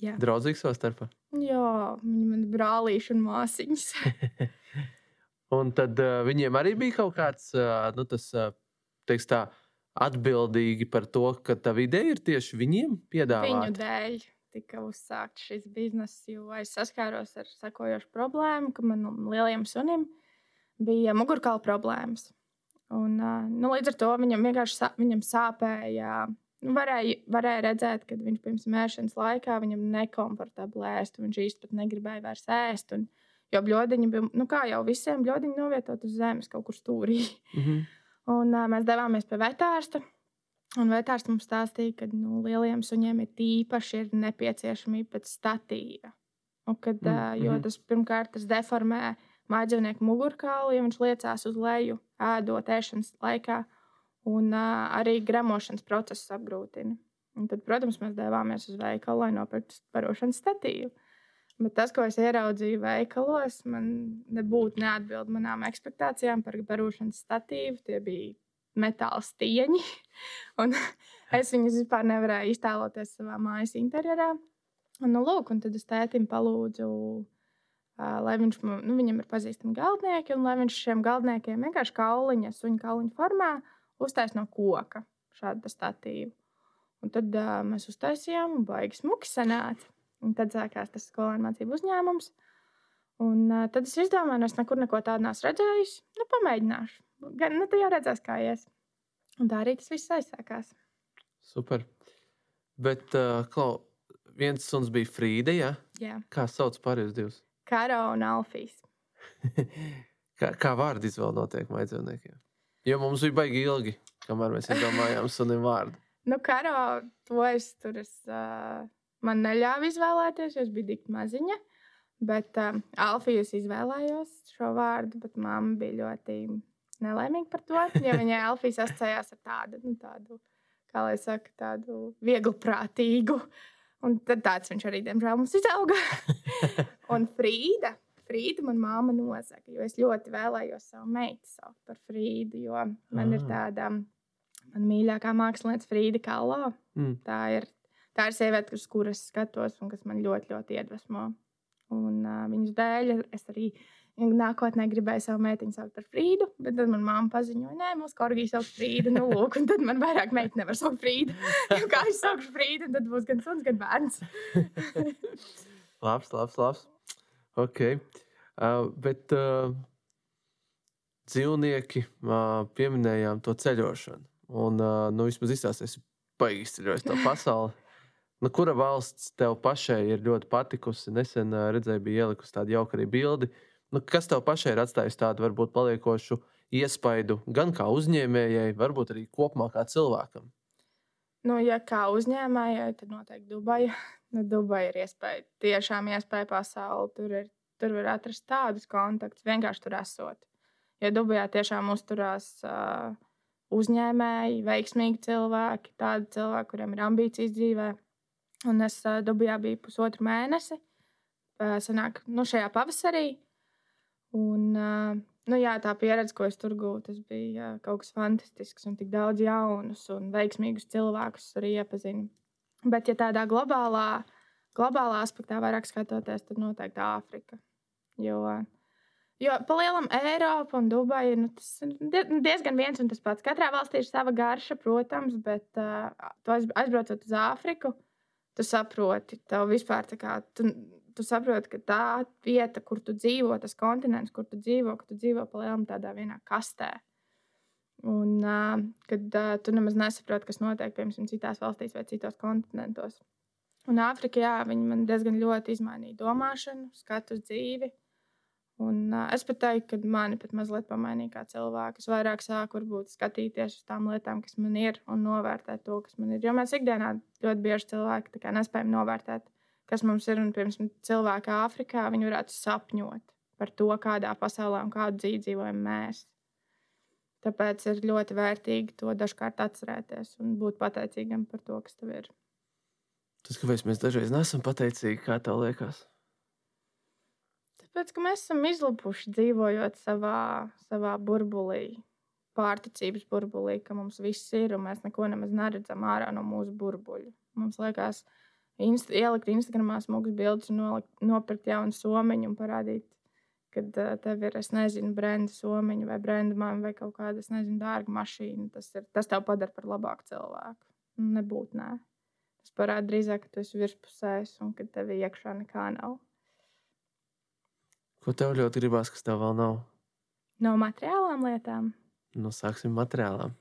Jā. Draudzīgi savā starpā. Jā, viņi man ir brālīši un māsiņas. Un tad uh, viņiem arī bija kaut kāds uh, nu, tas, uh, teiks, tā, atbildīgi par to, ka tā ideja ir tieši viņiem Viņu piedāvāta. dēļ tika uzsākts šis bizness, jo es saskāros ar sekojošu problēmu, ka manam lielajam sunim bija mugurkaula problēmas. Un, nu, līdz ar to viņam vienkārši sā, viņam sāpēja. Nu, varēja, varēja redzēt, ka viņš pirms mēnešanas laikā viņam nekomfortabli ēst, un viņš pat negribēja vairs ēst. Un, jo bļodiņi bija, nu kā jau visiem bļodiņi novietot uz zemes kaut kur stūrī. Mhm. Un, uh, mēs devāmies pie vetārsta. Un vetārsts mums stāstīja, ka nu, lieliem suņiem ir īpaši ir nepieciešamība pēc statīva. Un, kad, Mm, uh, jo mhm. tas pirmkārt tas deformē mājdzīvnieku mugurkaulu, ja viņš liecās uz leju, ēdot ēšanas laikā, un uh, arī gremošanas procesu apgrūtina. Un tad, protams, mēs devāmies uz veikalu, lai nopirktu barošanas statīvu. Bet tas, ko es ieraudzīju veikalos, man nebūtu neatbild manām expectācijām par barošanas statīvu. Tie bija metāla stieņi. Es viņus vispār nevarēju iztēloties savā mājas interjerā. Un, nu, lūk, un tad es tētim palūdzu, uh, lai viņš nu, viņam ir pazīstami galdnieki, un lai viņš šiem galdniekiem vienkārši kauliņa, suņu kauliņa formā uztais no koka šādu statīvu. Un tad uh, mēs uztaisījām, un baigi smuki sanāca. Un tad sākās tas skolēnu mācību uzņēmums. Un uh, tad es izdomāju, nu, es nekur neko tādu neesmu redzējis. Nu, pamēģināšu. Gan, nu, tad jau redzēs, kā ies. Un tā arī tas viss aizsākās. Super. Bet, uh, Klau, viens suns bija Frīda. Ja? Jā. Kā sauc pārējos divus? Karo un Alfijas. kā, kā vārdu izvēle notiek maidzīvniekiem? Jo mums bija baigi ilgi, kamēr mēs izdomājām sunim vārdu. Nu, Karo to es tur es, uh, man neļāva izvēlēties, jo es biju tik maziņa. Bet um, Alfijas izvēlējos šo vārdu, bet mamma bija ļoti nelaimīga par to. Jo viņai Alfijas asociējās ar tādu, nu, tādu, kā lai saka, tādu viegli prātīgu. Un tad tāds viņš arī, diemžēl, mums izauga. un Frīda. Frīda man māma nosaka, jo es ļoti vēlējos savu meitu saukt par Frīdu, jo man ir Ah. tāda, man mīļākā mākslinieca Frīda Kalo. Mm. Tā ir, tā ir sieviete, uz kuras skatos un kas man ļoti, ļoti iedvesmo. Un uh, viņas dēļ es arī nākotnē gribēju savu meitiņu saukt par Frīdu, bet tad manā māte paziņoja, nē, mūsu korgija sauc Frīdu. Nu, lūk, un tad man vairāk meitene nevar saukt Frīdu. Kā es saukšu Frīdu, tad būs gan suns, gan bērns. labs, labs, labs. Ok. Uh, bet uh, dzīvnieki uh, pieminējām to ceļošanu. Un, uh, nu, vismaz izstāstīsim, baigi izceļojis to pasauli. Nu, kura valsts tev pašai ir ļoti patikusi? Nesen redzēju, bija ielikusi tādu jauku arī bildi. Nu, kas tev pašai ir atstājis tādu varbūt paliekošu iespaidu gan kā uzņēmējai, varbūt arī kopumā kā cilvēkam? Nu, ja kā uzņēmējai, tad noteikti Dubaja. Nu, Dubaja ir iespēja, tiešām iespēja pasauli. Tur, ir, tur var atrast tādus kontaktus, vienkārši tur esot. Jo Dubajā tiešām uzturās uh, uzņēmēji, veiksmīgi cilvēki, tādi cilvēki, kuriem ir ambīcijas dzīvē. Un es uh, Dubajā biju pusotru mēnesi, uh, sanāk, nu, šajā pavasarī. Un, uh, nu, jā, tā pieredze, ko es tur gūstu, tas bija uh, kaut kas fantastisks un tik daudz jaunus un veiksmīgus cilvēkus arī iepazinu. Bet, ja tādā globālā, globālā aspektā vairāk skatoties, tad noteikti Āfrika. Jo Jo pa lielam Eiropa un Dubaja nu, tas ir die- diezgan viens un tas pats. Katrā valstī ir sava garša, protams, bet uh, aizbraucot uz Āfriku, tu saproti, tev vispār tā kā. Tu, Tu saproti, ka tā vieta, kur tu dzīvo, tas kontinents, kur tu dzīvo, ka tu dzīvo pa lielam tādā vienā kastē. Un uh, kad uh, tu nemaz nesaproti, kas notiek, piemēram, citās valstīs vai citos kontinentos. Un Āfrika, jā, viņi man diezgan ļoti izmainīja domāšanu, skatu uz dzīvi. Un, uh, es pat teiktu, ka mani pat mazliet pamainīja kā cilvēku. Es vairāk sāku varbūt, skatīties uz tām lietām, kas man ir, un novērtēt to, kas man ir. Jo mēs ikdienā ļoti bieži cilvēki nespējam novērtēt, kas mums ir. Un, piemēram, cilvēki Āfrikā varētu sapņot par to, kādā pasaulē un kādu dzīvi dzīvojam mēs. Tāpēc ir ļoti vērtīgi to dažkārt atcerēties un būt pateicīgam par to, kas tev ir. Tas, kāpēc mēs dažreiz nesam pateicīgi, kā tev liekas. Tāpēc, ka mēs esam izlupuši dzīvojot savā, savā burbulī, pārticības burbulī, ka mums viss ir un mēs neko nemaz neredzam ārā no mūsu burbuļa. Mums liekas, inst ielikt Instagramā smugas bildes nolikt, nopirkt jaunu somiņu un parādīt, ka uh, tev ir, es nezinu, brenda somiņa vai brenda māma vai kaut kāda, es nezinu, dārga mašīna. Tas, ir, tas tev padara par labāku cilvēku. Nebūt nē. Tas parāda drīzāk, ka tu esi virspusējs un ka tev iekšā nekā nav. Ko tev ļoti gribās, kas tev vēl nav? No materiālām lietām Nu, sāksim materiālām.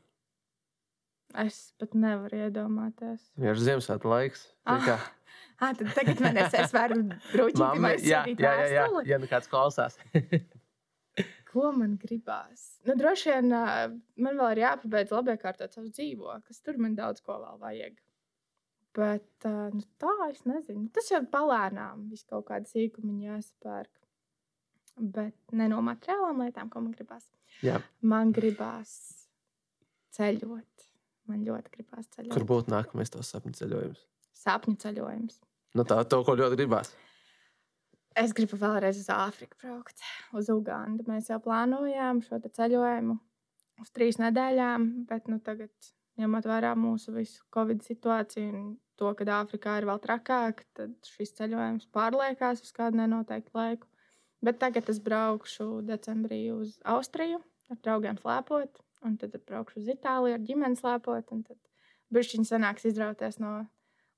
es pat nevaru iedomāties. Ja ir Ziemassvētku laiks, Ah, kā ah, tad tagad man es, es varu Mamma, vai jā, jā, jā, jā, ja nu kāds klausās. Ko man gribās? Nu, droši vien man vēl ir jāpabeidz labi iekārtot savus dzīvokļus. Tur man daudz ko vēl vajag. Bet nu, tā es nezinu. Tas jau palēnām. Viss kaut kāda sīkuma jāspērk. Bet ne no materiālām lietām, ko man gribās. Jā. Man gribās ceļot. Man ļoti gribās ceļot. Kur būtu nākamais tavs sapņu ceļojums? Sapņu ceļojums. Nu, tā to, ko ļoti gribās. Es gribu vēlreiz uz Āfriku braukt, uz Ugandu. Mēs jau plānojām šo ceļojumu uz trīs nedēļām, bet nu, tagad, ņemot vērā mūsu visu Covid situāciju un to, ka Āfrikā ir vēl trakāk, tad šis ceļojums pārliekās uz kādu nenoteiktu laiku. Bet tagad es braukšu decembrī uz Austriju ar draugiem slēpot, un tad braukšu uz Itāliju ar ģimeni slēpot, un tad bišķiņi sanāks izrauties no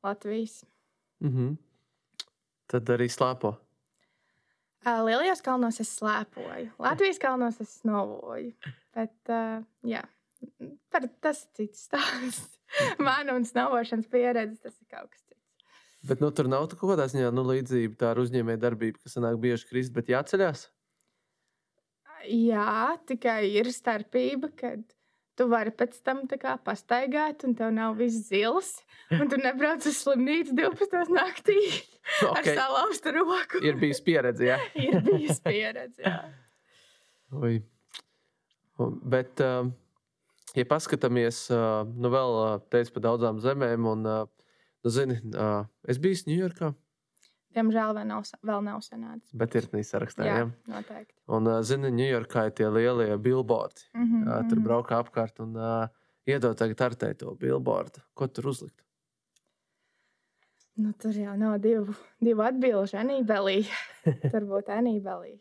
Latvijas. Mhm. Tad arī slēpo. Lielajos kalnos es slēpoju, Latvijas kalnos es snovoju. Bet, uh, jā, par, tas ir cits stāsts. Mana un snovošanas pieredze tas ir kaut kas cits. Bet nu, tur nav kaut kādā ziņā nu, līdzība tā ar uzņēmēju darbību, kas sanāk bieži krist, bet jāceļās. Jā, tikai ir starpība, kad tu vari pēc tam tā kā pastaigāt, un tev nav viss zils. Un tu nebrauc uz slimnīcu 12. naktī ar Okay. salauztu roku. Ir bijis pieredze, jā. ir bijis pieredze. Jā. Ui. Bet, ja paskatāmies, nu vēl teicu par daudzām zemēm, un, uh, nu, zini, uh, es biju Ņujorkā, Diemžēl vēl nav, vēl nav sanācis. bet ir nē, sarakstā. Jā, Jā. noteikti. Un, uh, zini, Ņujorkā ir tie lielie billboardi. Mm -hmm, Uh, tur braukā apkārt un uh, iedod tagad artē to billboardu. Ko tur uzlikt? Nu, tur jau nav divu, divu atbildžu. Anībelī. Tur būtu anībelī.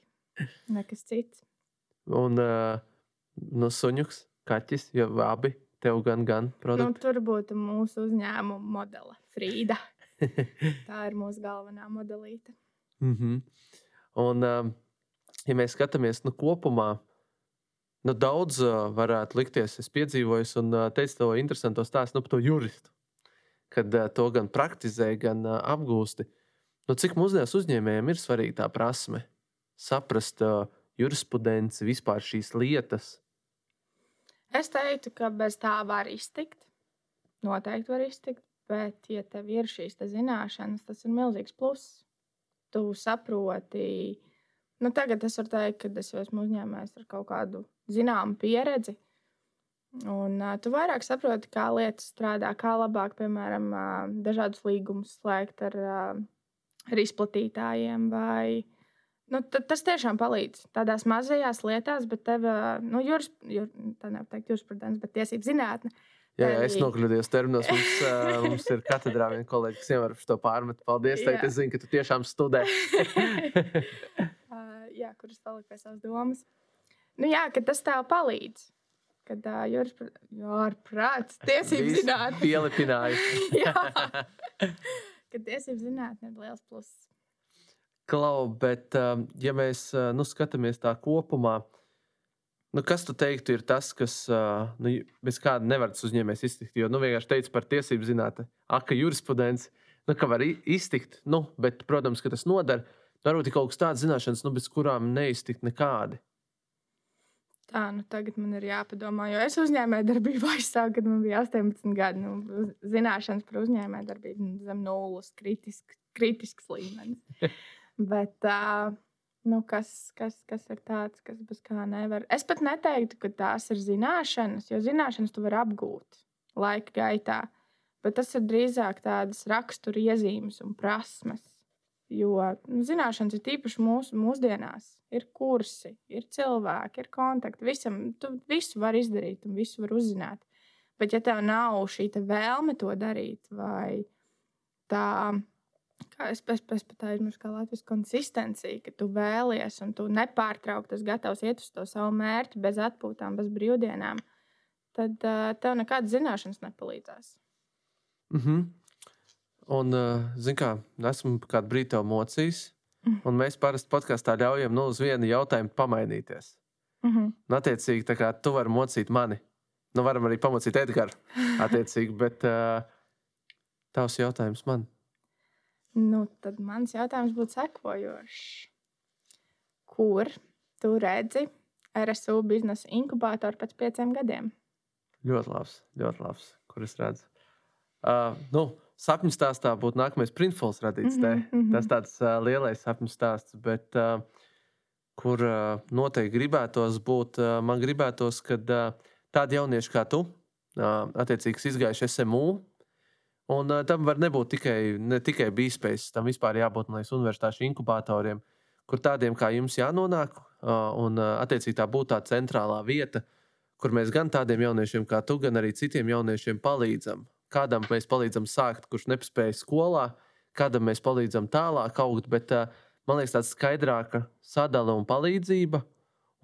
Nekas cits. Un uh, nu, suņuks, kaķis, jo abi tev gan, gan Nu, produkti. tur būtu mūsu uzņēmuma modele, Frīda. Tā ir mūsu galvenā modelīte. Mm -hmm. Un, um, ja mēs skatāmies nu, kopumā, nu, daudz uh, varētu likties, es piedzīvoju, un uh, teicu to interesantu stāstu nu, par to juristu. Kad uh, to gan praktizēji, gan apgūsti. Nu, cik mūsdienās uzņēmējiem ir svarīga tā prasme saprast jurisprudenci, vispār šīs lietas. Es teiktu, ka bez tā var iztikt. Noteikti var iztikt. Bet, ja tev ir šīs te zināšanas, tas ir milzīgs pluss. Tu saproti, nu, tagad es varu teikt, ka es jau esmu uzņēmējis ar kaut kādu zināmu pieredzi. Un uh, tu vairāk saproti, kā lietas strādā, kā labāk, piemēram, uh, dažādus līgumus slēgt ar, uh, ar izplatītājiem. Vai, nu, ta- tas tiešām palīdz tādās mazajās lietās, bet tev, nu, juris, jur, tā nevar teikt, jurisprudence, bet tiesību zinātne. Jā, jā es nokļūdījos terminos. Mums, mums ir katedrā viena kolēģi, kas vienmēr to pārmet. Paldies, teikt, es zinu, ka tu tiešām studē. Jā, kuras palika pie savas domas. Nu, jā, ka tas tev palīdz. Kad uh, jūras Viss zinātnē. Pielipinājusi. Jā. Kad tiesības zinātnē ir liels pluss. Klau, bet um, ja mēs uh, nu, skatāmies tā kopumā, nu, kas tu teiktu, ir tas, kas uh, nu, bez kāda nevar uzņēmējs iztikt? Jo, nu, vienkārši teicu par tiesību zinātnē, aka jurisprudence, nu, ka var iztikt, nu, bet, protams, ka tas nodara. Varbūt ir kaut kas tāds zināšanas, nu, bez kurām neiztikt nekādi. Tā, nu tagad man ir jāpadomā, jo es uzņēmēju darbību aizsāku, kad man bija 18 gadi. Nu, zināšanas par uzņēmēju darbību nu, zem nulles, kritisks, kritisks līmenis. Bet uh, nu, kas, kas, kas ir tāds, kas bez kā nevar? Es pat neteiktu, ka tās ir zināšanas, jo zināšanas tu vari apgūt laika gaitā. Bet tas ir drīzāk tādas rakstura iezīmes un prasmes. Jo nu, zināšanas ir tīpaši mūsu mūsdienās. Ir kursi, ir cilvēki, ir kontakti. Visam, tu visu var izdarīt un visu var uzzināt. Bet, ja tev nav šī te vēlme to darīt, vai tā, kā es pēc tam pat aizmirsu, kā Latvijas konsistencija, ka tu vēlies un tu nepārtraukti esi gatavs iet uz to savu mērķi bez atpūtām, bez brīvdienām, tad uh, tev nekādas zināšanas nepalīdzēs. Mm -hmm. Un, uh, zināmā kā, esmu kādu brīdi tev mocījis, Mm. un mēs parasti podkāstā ļaujam nu, uz vienu jautājumu pamainīties. Mm -hmm. Un, attiecīgi, tā kā tu vari mocīt mani, nu, varam arī pamocīt Edgars. Attiecīgi, bet uh, tavs jautājums man. Nu, tad mans jautājums būtu sekojošs. Kur tu redzi RSU biznesa inkubātoru pēc pieciem gadiem? Ļoti labs, ļoti labs, kur es redzu. Uh, nu, sapņu stāstā būtu nākamais Printfuls radīts. Mm -hmm. mhm. Tas tāds uh, lielais sapņu stāsts, bet uh, kur uh, noteikti gribētos būt, uh, man gribētos, kad uh, tādi jaunieši kā tu, uh, attiecīgi izgājuši SMU, un uh, tam var nebūt tikai, ne tikai bīspējas, tam vispār jābūt, liekas, universitāšu inkubatoriem, kur tādiem kā jums jānonāk, uh, un uh, attiecīgi tā būtu tā centrālā vieta, kur mēs gan tādiem jauniešiem kā tu, gan arī citiem jauniešiem palīdzam. Kādam mēs palīdzam sākt, kurš nepaspēja skolā, kādam mēs palīdzam tālāk augt, bet uh, man liekas, tāda skaidrāka sadala un palīdzība.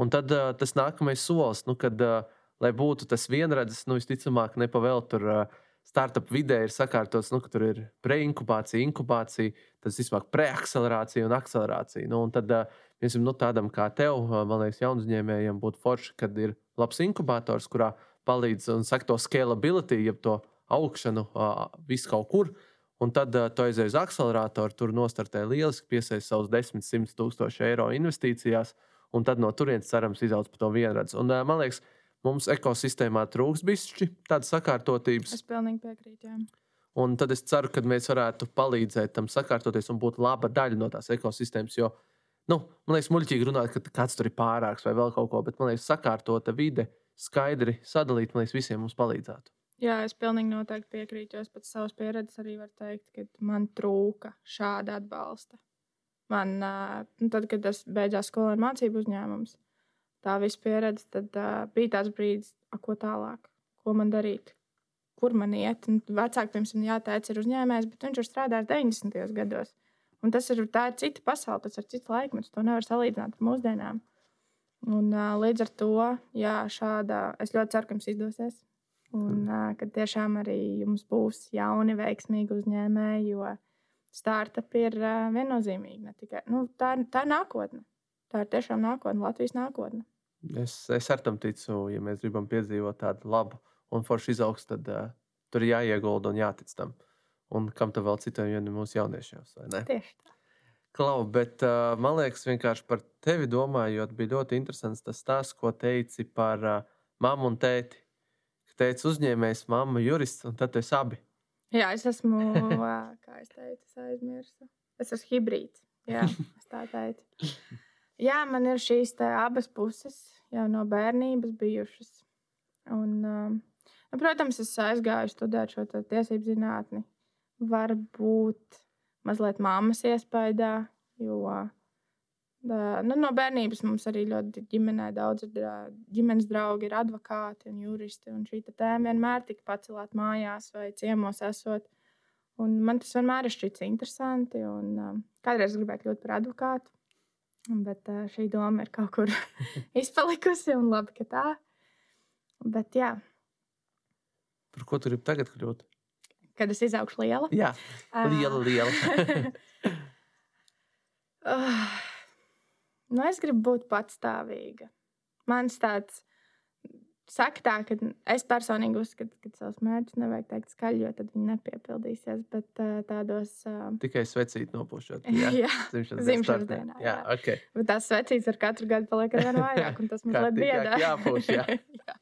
Un tad uh, tas nākamais solis, nu, kad, uh, lai būtu tas vienredzes, nu, visticamāk, nepavēl tur uh, startup vidē ir sakārtots, nu, ka tur ir preinkubācija, inkubācija, tas vispār preakcelerācija un akcelerācija. Nu, un tad, piemēram, nu, tādam kā tev, man liekas, jaunu uzņēmējiem būtu forši, kad ir labs inkubators, kurā palīdz un saka to scalability, jeb to augšanu visu kaut kur. Un tad uh, tu aizej uz akceleratoru, tur nostartē lieliski, piesaist savus 10, 100 tūkstošu eiro investīcijās, un tad no turienes cerams izaugs par to vienredzi. Un, uh, man liekas, mums ekosistēmā trūks bišķi tādas sakārtotības. Es pilnīgi piekrītu. Jā. Un tad es ceru, ka mēs varētu palīdzēt tam sakārtoties un būt laba daļa no tās ekosistēmas. Jo, nu, man liekas, muļķīgi runāt, ka kāds tur ir pārāks vai vēl kaut ko, bet man liekas, sakārtota vide, skaidri sadalīt, man liekas, visiem mums palīdzētu. Jā, es pilnīgi noteikti piekrītu. Es pēc savas pieredzes arī varu teikt, ka man trūka šāda atbalsta. Man, nu, tad, kad es beidzās skolēnu mācību uzņēmums, tā visa pieredze, tad uh, bija tāds brīdis, ko tālāk, ko man darīt, kur man iet. Un vecāki pirms tam jāteic, ir uzņēmējs, bet viņš ir strādājis 90. gados. Un tas ir, ir cita pasaule, tas ir cits laikmets. To nevar salīdzināt ar mūsdienām. Un, uh, līdz ar to, jā, šādā, es ļoti ceru, ka jums izdosies. Un uh, ka tiešām arī jums būs jauni, veiksmīgi uzņēmēji, jo startup ir uh, viennozīmīgi. Tikai, nu, tā, tā ir nākotne. Tā ir tiešām nākotne, Latvijas nākotne. Es, es ar tam ticu, ja mēs gribam piedzīvot tādu labu un foršu izaugsmu, tad uh, tur ir jāiegulda un jātic tam. Un kam tam vēl citam, ja ne mūsu ne? Tieši tā. Klau, bet uh, man liekas, vienkārši par tevi domājot, bija ļoti interesants tas stāsts, ko teici par uh, mammu un tēti. Ka teici uzņēmējs, mamma, jurists, un tad esi abi. Jā, es esmu, kā es teicu, es aizmirsu. Es esmu hibrīds. Jā, es tā teicu. Jā, man ir šīs abas puses jau no bērnības bijušas. Un, um, nu, protams, es aizgāju studēt šo tiesību zinātni. Varbūt mazliet mammas iespējā, jo da, nu, no bērnības mums arī ļoti ģimenē daudz ģimenes draugi, ir advokāti un juristi. Un šī tēma vienmēr tika pacelta mājās vai ciemos esot. Un man tas vienmēr ir šķits interesanti. Un, um, kādreiz gribēju kļūt par advokātu. Bet uh, šī doma ir kaut kur izpalikusi un labi, ka tā. Bet jā, Par ko tu gribi tagad kļūt? kad es izaugšu liela. Jā, liela, liela. Ah, nu, es gribu būt patstāvīga. Mans tāds saka, tā, ka es personīgi uzskatu, ka savus mērķus nevajag teikt skaļi, jo tad viņi nepiepildīsies. Bet tādos uh, Tikai svecīt nopušot. jā, Jā, jā, dzimšanas Dzimšanas dienā, Jā, jā. ok. bet tās vecītes ar katru gadu paliek ar vien vairāk, un tas mazliet Kārtīgāk biedē. jāpūš, jā. jā.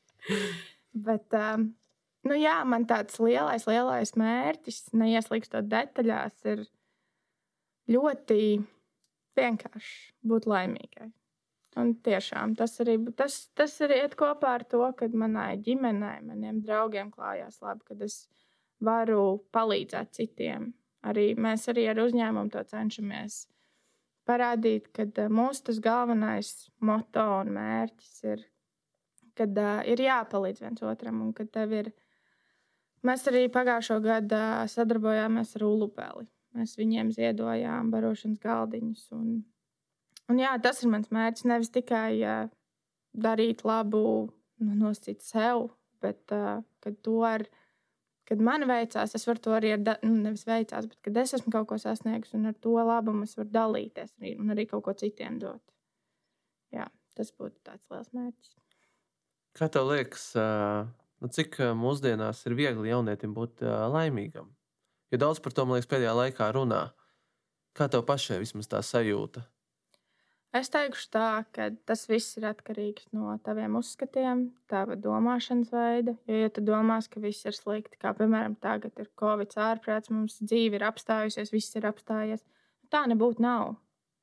Bet, um, nu jā, man tāds lielais, lielais mērķis, neieslīgstot detaļās, ir ļoti vienkārši būt laimīgai. Un tiešām tas arī, tas, tas arī iet kopā ar to, ka manai ģimenei, maniem draugiem klājās labi, kad es varu palīdzēt citiem. Arī mēs arī ar uzņēmumu to cenšamies parādīt, ka mūsu tas galvenais moto un mērķis ir, kad uh, ir jāpalīdz viens otram un ka tev ir. Mēs arī pagājušo gadu sadarbojāmies ar Ulupeli. Mēs viņiem ziedojām barošanas galdiņus. Un, un jā, tas ir mans mērķis. Nevis tikai uh, darīt labu, nu, nosīt sev, bet uh, kad to ar, kad man veicās, es varu to arī ar, nu, nevis veicās, bet kad es esmu kaut ko sasniegusi un ar to labumu es varu dalīties arī, un arī kaut ko citiem dot. Jā, tas būtu tāds liels mērķis. Kā tev liekas, nu, cik mūsdienās ir viegli jaunietim būt laimīgam? Jo daudz par to, man liekas, pēdējā laikā runā. Kā tev pašai vismaz tā sajūta? Es teikšu tā, ka tas viss ir atkarīgs no taviem uzskatiem, tava domāšanas veida. Jo, ja tu domās, ka viss ir slikti, kā piemēram tagad ir Covid ārprāts, mums dzīve ir apstājusies, viss ir apstājies, tā nebūtu nav.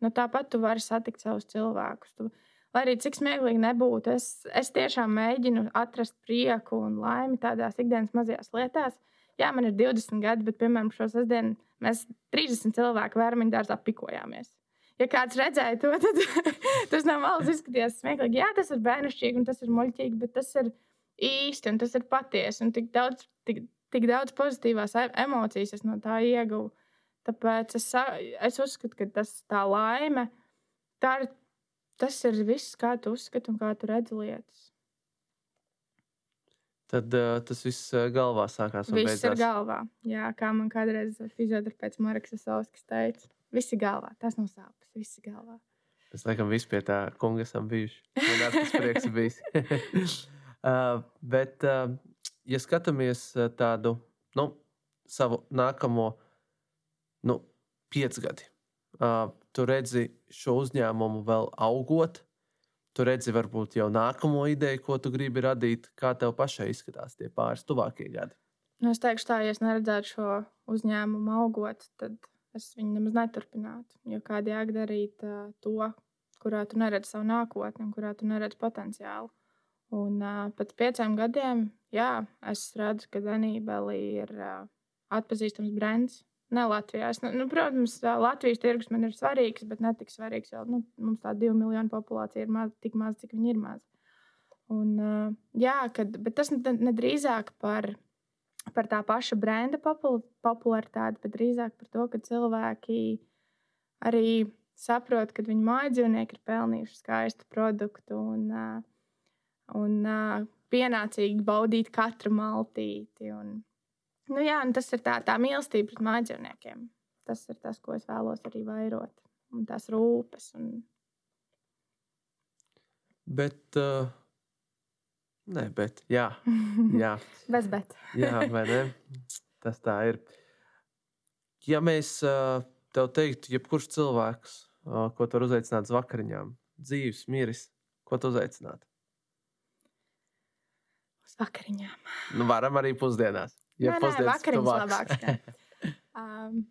Nu, tāpat tu vari satikt savus cilvēkus. Tu, lai arī cik smieklīgi nebūtu, es, es tiešām mēģinu atrast prieku un laimi tādās ikdienas mazajās lietās. Jā, man ir 20 gadi, bet, piemēram, šo sestdienu mēs 30 cilvēku vērmiņu dārzā pikojāmies ja kāds redzēja to, tad tas no malas izskatījās smieklīgi. Jā, tas ir bērnišķīgi un tas ir muļķīgi, bet tas ir īsti un tas ir patiesi. Un tik daudz, tik, tik daudz pozitīvās e- emocijas es no tā ieguvu. Tāpēc es, es uzskatu, ka tas tā laime, tā ir, tas ir viss, kā tu uzskati un kā tu redzi lietas. Tad uh, tas viss ā, galvā sākās. Viss ir beidzās. galvā. Jā, kā man kādreiz fizioterapeits Marks Savskis teica. Viss ir galvā, tas nav sāpes, viss ir galvā. Mēs laikam visi pie tā kunga esam bijuši. Man tas prieks bijis. uh, bet, uh, ja skatāmies uh, tādu nu, savu nākamo nu, piecgadi, uh, tu redzi šo uzņēmumu vēl augot. Tu redzi, varbūt jau nākamo ideju, ko tu gribi radīt, kā tev pašai izskatās tie pāris tuvākie gadi. Nu, es teikšu, tā, ja es neredzētu šo uzņēmumu augot, tad es viņu nemaz neturpinātu. Jo kādi jāk darīt uh, to, kurā tu neredzi savu nākotni un kurā tu neredzi potenciālu. Un uh, pēc pieciem gadiem, jā, es redzu, ka Danībelī ir uh, atpazīstams brands. Ne Latvijā. Es, nu, nu, protams, Latvijas tirgus man ir svarīgs, bet ne tik svarīgs. Jo nu, mums tā divu miljonu populācija ir maz, tik maza, cik viņi ir mazi. Un, uh, jā, kad, bet tas ne, ne par par tā paša brenda popul popularitāti, bet drīzāk par to, ka cilvēki arī saprot, ka viņu mājas dzīvnieki ir pelnījuši skaistu produktu un, un pienācīgi baudīt katru maltīti. Un, nu jā, un tas ir tā, tā mīlestība pret mājas dzīvniekiem. Tas ir tas, ko es vēlos arī vairot. Un tās rūpes. Un... Bet, uh, nē, bet, jā, jā. Bez bet. Jā, vai ne? Tas tā ir. Ja mēs uh, tev teiktu, jebkurš cilvēks, uh, ko tu vari uzaicināt uz vakariņām, dzīves, miris, ko tu uzaicinātu? Uz vakariņām. Nu, varam arī pusdienās. Ja nē, nē, vakariņas tuvāks. labāk skan. Um,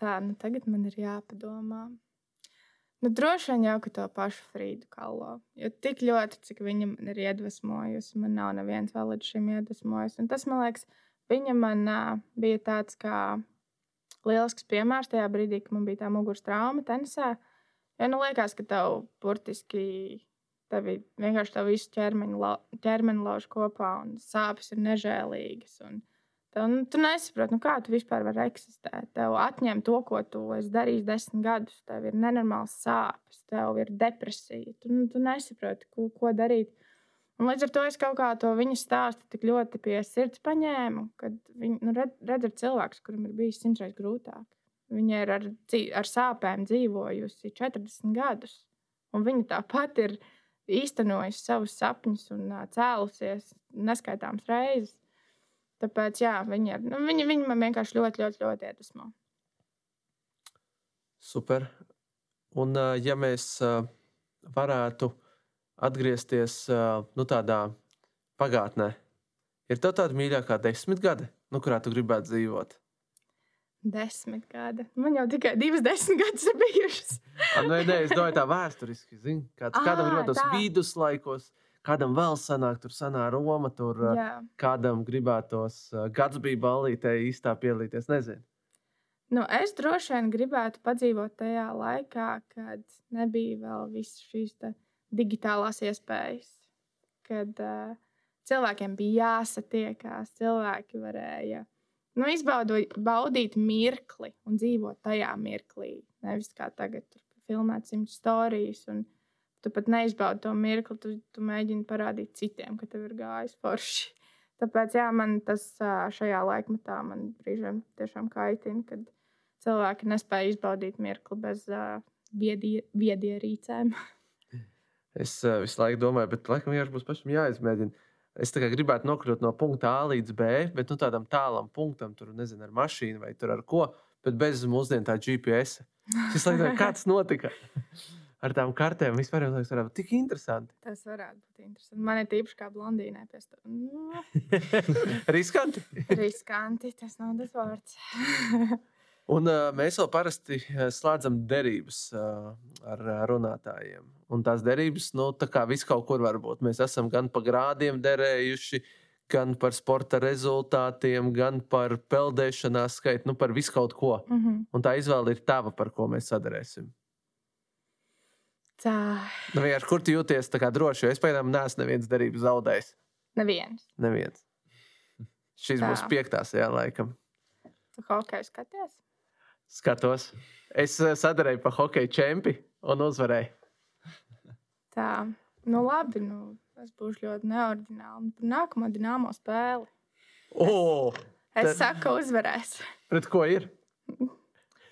tā, nu tagad man ir jāpadomā. Nu, droši vien jau ka to pašu Frīdu Kalo. Jo tik ļoti, cik viņa man ir iedvesmojusi, man nav neviens vēl līdz šim iedvesmojis. Un tas, man liekas, viņa man uh, bija tāds kā lielisks piemērs tajā brīdī, kad man bija tā muguras trauma tenisā. Jo nu liekas, ka tev burtiski tevi vienkārši tā visu ķermeni, lau, ķermeni lauž kopā un sāpes ir nežēlīgas. Un Tev, nu, tu nesaproti, nu, kā tu vispār vari eksistēt. Tev atņem to, ko tu esi darījis desmit gadus. Tev ir nenormāls sāpes, tev ir depresija. Tu, nu, tu nesaproti, ko, ko darīt. Un līdz ar to es kaut kā to viņa stāstu tik ļoti pie sirds paņēmu, kad viņi nu, redz, redz ar cilvēku, kuram ir bijis simtreiz grūtāk. Viņa ir ar, ar sāpēm dzīvojusi 40 gadus, un viņa tāpat ir īstenojusi savus sapņus un cēlusies neskaitāmas reizes. Tāpēc, jā, viņi, ir, nu, viņi, viņi man vienkārši ļoti, ļoti, ļoti iedvesmo. Super. Un, ja mēs varētu atgriezties nu, tādā pagātnē, ir tev tāda mīļākā desmit gadi, nu, kurā tu gribētu dzīvot? Desmit gadi. Man jau tikai divas desmit gadus ir bijušas. A, nē, nē, es domāju, tā vēsturiski. Zin, kāds, Ā, kādam gribētos tā. viduslaikos, kādam vēl senāk, tur senā Roma, tur Jā. kādam gribētos gads bija ballītē īstā piedalīties. Nezinu. Nu, es droši vien gribētu padzīvot tajā laikā, kad nebija vēl visas šīs digitālās iespējas. Kad uh, cilvēkiem bija jāsatiekās, cilvēki varēja nu, izbaudot, baudīt mirkli un dzīvot tajā mirklī. Nevis kā tagad, tur filmēt simts stāstus. Tu pat neizbaudi to mirkli, tu, tu mēģini parādīt citiem, ka tev ir gājis forši. Tāpēc jā, man tas šajā laikmetā man brīžiem tiešām kaitina, kad cilvēki nespēja izbaudīt mirkli bez uh, viedierīcēm. Es visu laiku domāju, bet laikam vienkārši būs pašam jāizmēģina. Es gribētu nokļūt no punkta A līdz B, bet nu, tādam tālam punktam, tur nezinu, ar mašīnu vai tur ar ko, bet bez mūsdienu tā GPS. Es domāju, kā tas notika ar tām kartēm. Vispār jau tas varētu būt tik interesanti. Tas varētu būt interesanti. Man ir tīpaši kā blondīnē, pēc tam nu, Riskanti. riskanti. Tas nav tas vārds. Un uh, mēs vēl parasti slēdzam derības uh, ar runātājiem. Un tās derības, nu, tā kā viss kaut kur var būt. Mēs esam gan pa grādiem derējuši, gan par sporta rezultātiem, gan par peldēšanās skaitu, nu, par visu kaut ko. mm -hmm. Un tā izvēle ir tava, par ko mēs sadarēsim. Tā. Nu, vienkārši, kur tu jūties tā kā droši? Es pagaidām neesmu nevienas derības zaudējis. Neviens. Neviens. Šis Tā. būs piektās, jā, laikam. Tu hokeju skaties? Skatos. Es eh, sadarēju pa hokeja čempi un uzvarēju. Tā. Nu, labi. Nu, es būšu ļoti neordināli. Par nākamo dīnāmo spēli. O, Es Tad- saku, ka uzvarēs. pret ko ir?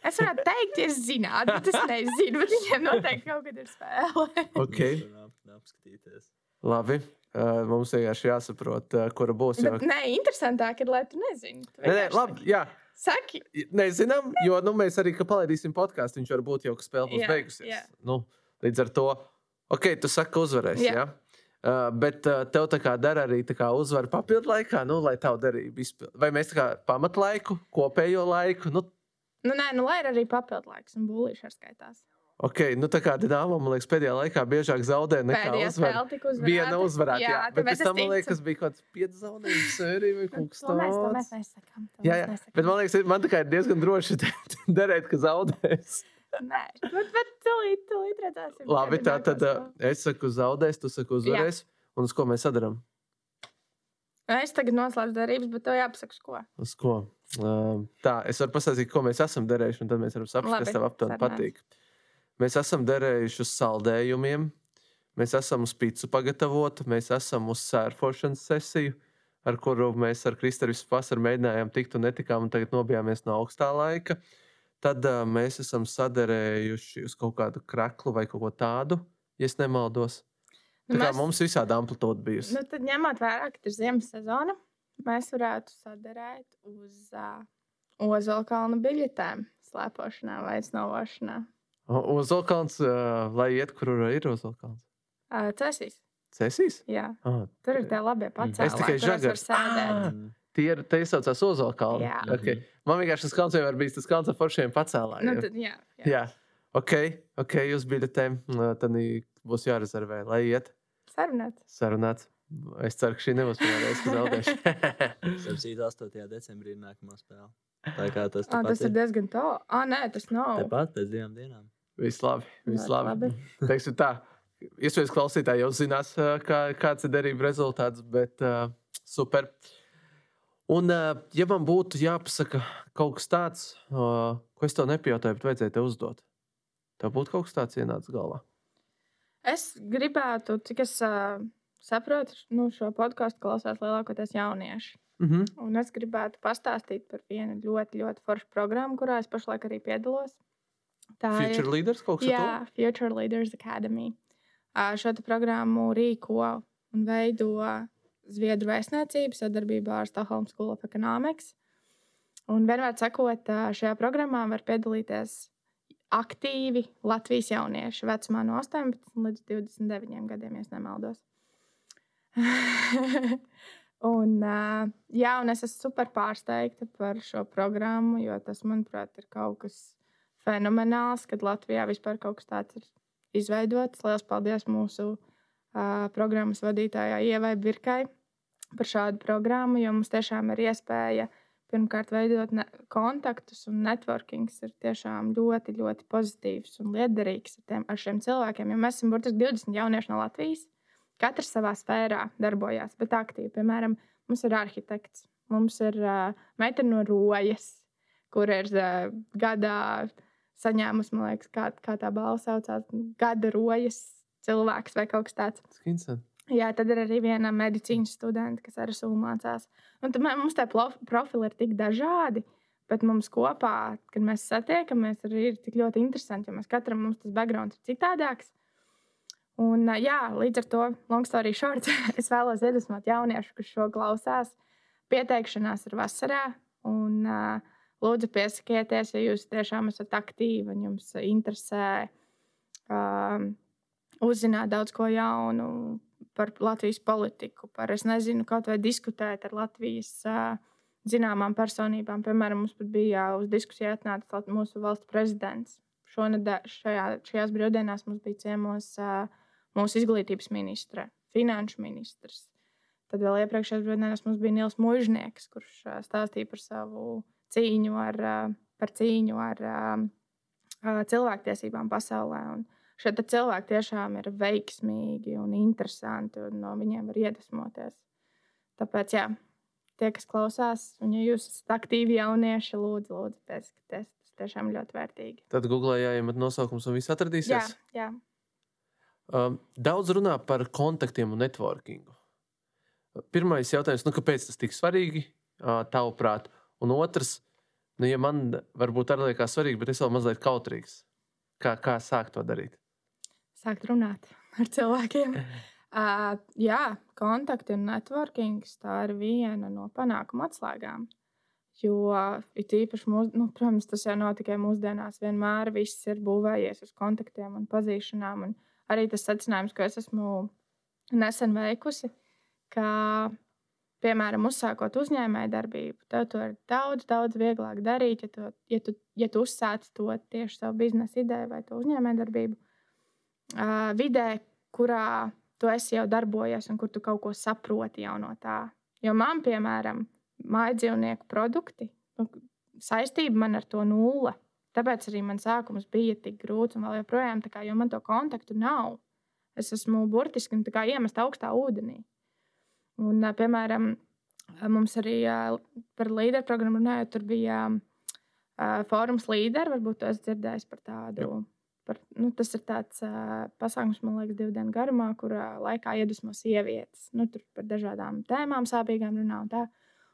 Es varētu teikt, ja es zinātu, bet es nezinu. Bet viņiem noteikti kaut kad ir spēle. Okay. Labi. Uh, mums vienkārši jāsaprot, uh, kura būs. Jo... Bet, nē, interesantāk ir, lai tu nezini. Tu Nē, nē, labi. Jā, Saki, nezinām, jo nu, mēs arī, kad palaidīsim podkāstu, viņš var būt jau, ka spēle būs Jā, beigusies. jā. Nu, līdz ar to, ok, tu saki, ka uzvarēsi. Jā. Jā. Uh, bet uh, tev tā kā dara arī tā kā uzvaru papildu laikā, nu, lai tavu darību izpildītu. Vai mēs tā kā pamatlaiku, kopējo laiku, nu, nu, nē, nu, lai ir arī papildu laiks un būlīši ar skaitās. ok, nu tā kā Dienāmo, man liekas, pēdējā laikā biežāk zaudē nekā Pēdējā uzvar. spēle tika uzvarēta. Viena uzvarēta, jā, Jā, bet pēc tam, man liekas, bija kaut kāds pieci zaudējumi kaut kas To mēs, to mēs nesakām. to Jā, mēs jā, nesakām. bet man liekas, man tā kā ir diezgan droši derēt, ka zaudēs. Nē, bet, bet tūlīt, tūlīt redzēsim. Labi, tā tad uh, es saku, zaudēs, tu saki, uzvarēs. Un uz ko mēs sadarām? Es tagad noslēdzu darbības, bet tev jāpasaka, ko. Uz ko? Tā, es varu pastāstīt, ko mēs esam darījuši, un tad mēs varam saprast, Labi, kas tev aptuveni patīk. Mēs esam darījuši uz saldējumiem, mēs esam uz pīci pagatavotu, mēs esam uz sērfošanas sesiju, ar kuru mēs ar Kristēnu visu vasaru mēģinājām tikt un netikām, un tagad nobijāmies no augstā laika. Tad uh, mēs esam sadarējuši uz kaut kādu kraklu vai kaut ko tādu, ja es nemaldos. Tā kā Mēs- mums visādi amplitūda bijusi. Nu, tad ņemot vērā, ka ir ziemas sezona, mēs varētu sadarīt uz uh, Ozolkalnu biļetēm, slēpošanā vai snovošanā. Uzvalkāns, uh, lai iet, kur ir Uzvalkāns. Uh, Cēsīs. Cēsīs? Jā, Ah, tur ir tie labie pacēlāji. Es tikai sēdēt. Ah, Tie ir tie saucās Uzvalkāns. Jā. Okay. Man vienkārši tas kalns vienmēr bija tas kalns ar foršiem pacēlājiem. Nu, tad, jā, jā. Jā, ok, ok, uz biļetēm. Tad būs jārezervē, lai iet Sarunāt. sarunāts. Es ceru, ka šī nebūs pirmā reize, kad zaudēšu. Septītā, 8. decembrī ir nākamā spēle. Tā kā tas Ah, tas ir diezgan tālu. Ah, nē, tas nav. tepat pēc divām dienām. Viss labi, viss labi. labi. Teiksim tā, iespējams, klausītāji jau zinās, kā, kāds ir derību rezultāts, bet uh, super. Un, uh, ja man būtu jāpasaka kaut kas tāds, uh, ko es tev nepajautāju, bet vajadzēja tev uzdot, tev būtu kaut kas tāds ienācis galvā. Es gribētu, cik es uh, saprotu, nu, šo podkāstu klausās lielākoties jaunieši. Mm -hmm. Un es gribētu pastāstīt par vienu ļoti, ļoti foršu programmu, kurā es pašlaik arī piedalos. Tā Future ir Leaders kaut kas Jā, Future Leaders Academy. Šo programmu rīko un veido Zviedru vēstniecība sadarbībā ar Stockholm School of Economics. Un vienmēr sakot, šajā programmā var piedalīties aktīvi Latvijas jaunieši vecumā no 18 līdz 29 gadiem, ja es nemaldos. un, jā, un es esmu super pārsteigta par šo programmu, jo tas, manuprāt, ir kaut kas fenomenāls, kad Latvijā vispār kaut kas tāds ir izveidots. Lielas paldies mūsu uh, programmas vadītājai Ievai Birkai par šādu programmu, jo mums tiešām ir iespēja pirmkārt veidot kontaktus, un networkings ir tiešām ļoti, ļoti pozitīvs un liederīgs ar, tiem, ar šiem cilvēkiem. Jo mēs esam burtiski 20 jaunieši no Latvijas. Katrs savā sfērā darbojās, bet aktīvi. Piemēram, mums ir arhitekts, mums ir uh, meitene no Rojas, kur ir uh, gadā saņēmusi, man liekas, kā, kā tā balva saucās, gada rojas cilvēks vai kaut kas tāds. Skinsen. Jā, tad ir arī viena medicīnas studenta, kas arī sūkļi mācās. Un tad mums tie profili ir tik dažādi, bet mums kopā, kad mēs satiekamies, arī ir tik ļoti interesanti, jo mēs katram mums tas background ir citādāks. Un, jā, līdz ar to, long story short, es vēlos iedvesmot jauniešu, kurš šo klausās. Pieteikšanās ir vasarā, un lūdzu piesakieties, ja jūs tiešām esat aktīvi un jums interesē um, uzzināt daudz ko jaunu par Latvijas politiku, par, es nezinu, kaut vai diskutēt ar Latvijas uh, zināmām personībām. Piemēram, mums pat bija uz diskusiju atnācis mūsu valsts prezidents. Šonadēļ, šajā, šajās brīvdienās mums bija ciemos uh, mūsu izglītības ministre, finanšu ministrs. Tad vēl iepriekšējās brīvdienās mums bija Nils Mūžnieks, kurš stāstīja par savu cīņu ar, par cīņu ar cilvēktiesībām pasaulē. Un šie cilvēki tiešām ir veiksmīgi un interesanti, un no viņiem var iedvesmoties. Tāpēc, jā, tie, kas klausās, un ja jūs esat aktīvi jaunieši, lūdzu, lūdzu pieskaties. Tas tiešām ļoti vērtīgi. Tad googlē jāiemet nosaukums un viss Jā, atradīsies. jā. Um, daudz runā par kontaktiem un networkingu. Pirmais jautājums, nu, kāpēc tas tik svarīgi, uh, tavuprāt? Un otrs, nu, ja man varbūt arī liekas svarīgi, bet es vēl mazliet kautrīgs. Kā, kā sākt to darīt? Sākt runāt ar cilvēkiem. Uh, jā, kontakti un networkings tā ir viena no panākuma atslēgām. Jo it īpaši, mūs, nu, protams, tas jau nav tikai mūsdienās. Vienmēr viss ir būvējies uz kontaktiem un pazīšanām. Un arī tas secinājums, ko es esmu nesen veikusi, ka, piemēram, uzsākot uzņēmēju darbību, tev to ir daudz, daudz vieglāk darīt, ja tu, ja tu, ja tu uzsāc to tieši savu biznesa ideju vai to uzņēmēju darbību uh, vidē, kurā tu esi jau darbojies un kur tu kaut ko saproti jau no tā. Jo man, piemēram, mājas dzīvnieku produkti, nu, saistība man ar to nulle. Tāpēc arī man sākums bija tik grūts un vēl joprojām, tā kā, jo man to kontaktu nav. Es esmu burtiski nu, tā iemest augstā ūdenī. Un, piemēram, mums arī par līderu programmu runājot, tur bija fórums līderi. Varbūt jūs esat dzirdējis par tādu. Par, nu, tas ir tāds uh, pasākums, man liekas, divu dienu garumā, kurā laikā iedvesmo sievietes. Nu, tur par dažādām tēmām, sāpīgām runā un tā.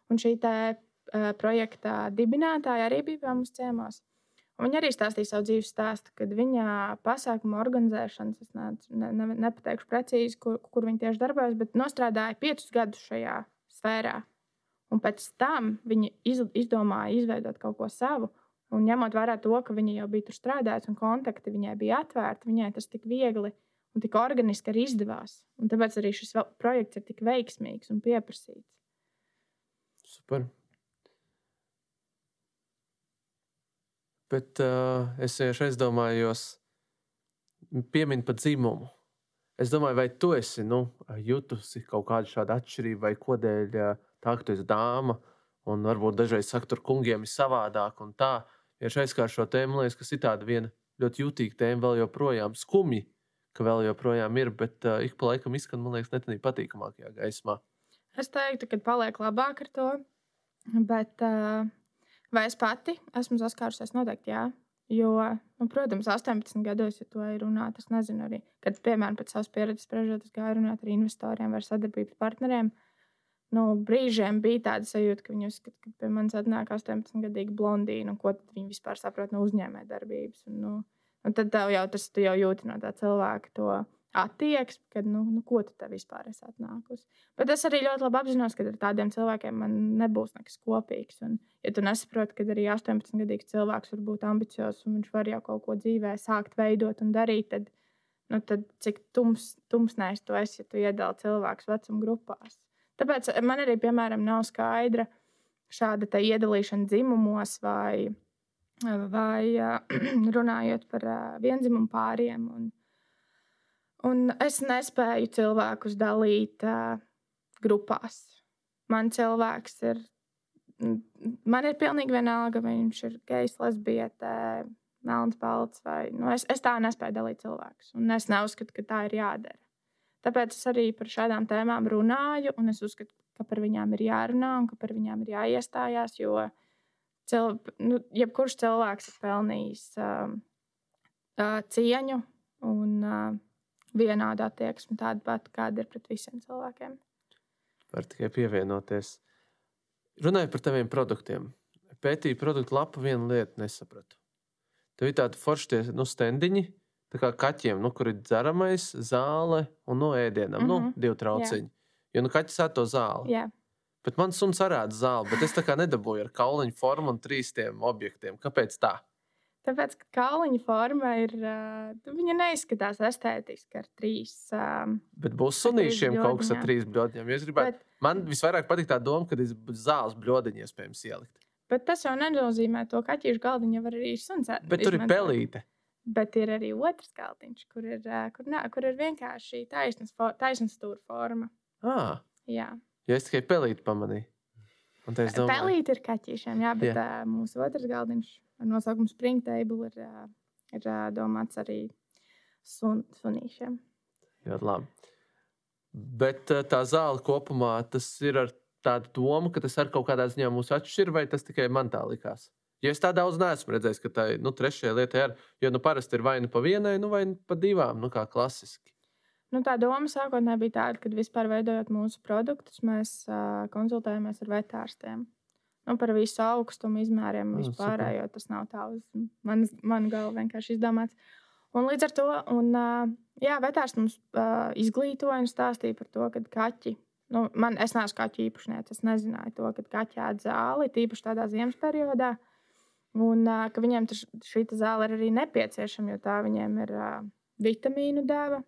Un šī te, uh, projekta dibinātāja arī bija pie mums ciemos. Un Viņa arī stāstīja savu dzīves stāstu, kad viņa pasākuma organizēšanas, es ne, ne, ne, nepateikšu precīzi, kur, kur viņa tieši darbojas, bet nostrādāja piecus gadus šajā sfērā. Un pēc tam viņa iz, izdomāja izveidot kaut ko savu. Un ņemot vērā to, ka viņa jau bija tur strādājusi un kontakti viņai bija atvērti, viņai tas tik viegli un tik organiski arī izdevās. Un tāpēc arī šis projekts ir tik veiksmīgs un pieprasīts. Super. Bet uh, es vienkārši aizdomājos, pieminu par dzimumu. Es domāju, vai tu esi nu, jutusi kaut kādu šādu atšķirību, vai kodēļ uh, tā, ka tu esi dāma, un varbūt dažreiz saka, tur kungiem ir savādāk. un Tā ja es aizskāru šo tēmu, liekas, kas ir tāda viena ļoti jutīga tēma, vēl joprojām skumji, ka vēl joprojām ir, bet uh, ik pa laikam izskan, man liekas, netanī patīkamākajā gaismā. Es teiktu, ka paliek labāk ar to. Bet uh, vai es pati esmu saskārusies? Noteikti, jā. Jo, nu, protams, 18 gados, ja to ir runāts, es nezinu arī, kad, piemēram, pēc savas pieredzes spriežot, es gāju runāt ar investoriem vai sadarbības partneriem. Nu, brīžiem bija tāda sajūta, ka viņi uzskata, ka pie manis atnāk 18 gadīga blondīna, un ko viņi vispār saprot no uzņēmējdarbības. Un, nu, un tad jau tas jau jūti no tā cilvēka to attieksmi, ka, nu, nu, ko tu te vispār esi atnākusi. Bet es arī ļoti labi apzinos, ka ar tādiem cilvēkiem man nebūs nekas kopīgs. Un, ja tu nesaproti, ka arī 18-gadīgs cilvēks var būt ambiciozs un viņš var jau kaut ko dzīvē sākt veidot un darīt, tad, nu, tad cik tums, tumsnēs tu esi, ja tu iedali cilvēkus vecuma grupās. Tāpēc man arī, piemēram, nav skaidra šāda iedalīšana dzimumos vai, vai runājot par vienzimumu pāriem. Un, Un es nespēju cilvēkus dalīt uh, grupās. Man cilvēks ir. Man ir pilnīgi vienalga, vai viņš ir gejs, lesbietē, melns, balts vai. Nu, es, es tā nespēju dalīt cilvēkus. Un es neuzskatu, ka tā ir jādara. Tāpēc es arī par šādām tēmām runāju, un es uzskatu, ka par viņām ir jārunā un ka par viņām ir jāiestājās. Jo cil, nu, jebkurš cilvēks ir pelnījis uh, uh, cieņu un uh, vienāda attieksme, tāda pati, kāda ir pret visiem cilvēkiem. Var tikai pievienoties. Runājot par taviem produktiem, pētīju produktu lapu, vienu lietu nesapratu. Tev ir tādi forši nu, stendiņi, tā kā kaķiem, nu, kur ir dzeramais, zāle un no ēdienam, mm -hmm. nu, divi trauciņi. Jo nu, kaķis ēd to zāli. Yeah. Bet man suns arāda zāli, bet es tā kā nedabūju ar kauliņu formu un trīs tiem objektiem. Kāpēc tā? Tāpēc, ka kauliņa forma ir. Viņa neizskatās estētiski ar trīs. Bet būs sunīšiem kaut kas ar trīs gribētu, bet, man visvairāk patīk tā doma, ka ir zāles bļodiņi iespējams ielikt. Bet tas jau nenozīmē to, ka ķīšu galdiņu var arī suns. Bet tur ir pelīte. Bet ir arī otrs galdiņš, kur ir, kur, nā, kur ir vienkārši taisnas, taisnas stūra forma. Ah. Jā. Ja es tikai pelīti pamanīju. Pelīte ir kaķīšiem, jā, bet jā. Mūsu otrs galdiņš ar nosaukumu Springtable ir, ir domāts arī sun, sunīšiem. Jā, labi. Bet tā zāle kopumā tas ir ar tādu domu, ka tas ar kaut kādā ziņā mūs atšķir, vai tas tikai man tā likās? Jo es tā daudz neesmu redzējis, ka tā nu, trešajā lietā ir. Jo nu, parasti ir vai nu pa vienai, nu, vai nu pa divām, nu, kā klasiski. Nu, tā doma sākotnēji bija tāda, ka vispār veidojot mūsu produktus, mēs uh, konsultējamies ar vetārstiem nu, par visu augstumu izmēriem un vispārējo. Tas nav tā uz manas man galva vienkārši izdomāts. Un līdz ar to, un, jā, vetārs mums izglītoja un stāstīja par to, ka kaķi, nu, man, es neesmu kaķu īpašnieks, es nezināju to, ka kaķi ēd zāli, tīpaši tādā ziemas periodā. Un ka viņiem šī zāle ir arī nepieciešama, jo tā viņiem ir uh, vitamīnu deva.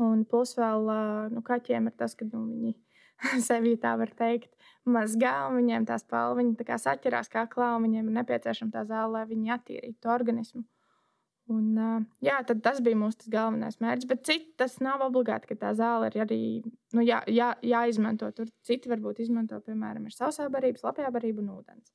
Un plus vēl uh, nu, kaķiem ir tas, ka nu, viņi sevi tā var teikt, mazgā, un viņiem tā spalva tā saķerās kaklā, un viņiem ir nepieciešama tā zāle, lai viņi attīrītu to organismu. Un, jā, tas bija mūsu galvenais mērķis. Bet citi tas nav obligāti, ka tā zāle ir arī nu, jā, jā, jāizmanto. Tur citi varbūt izmanto, piemēram, sausā barība, slapjā barība un ūdens.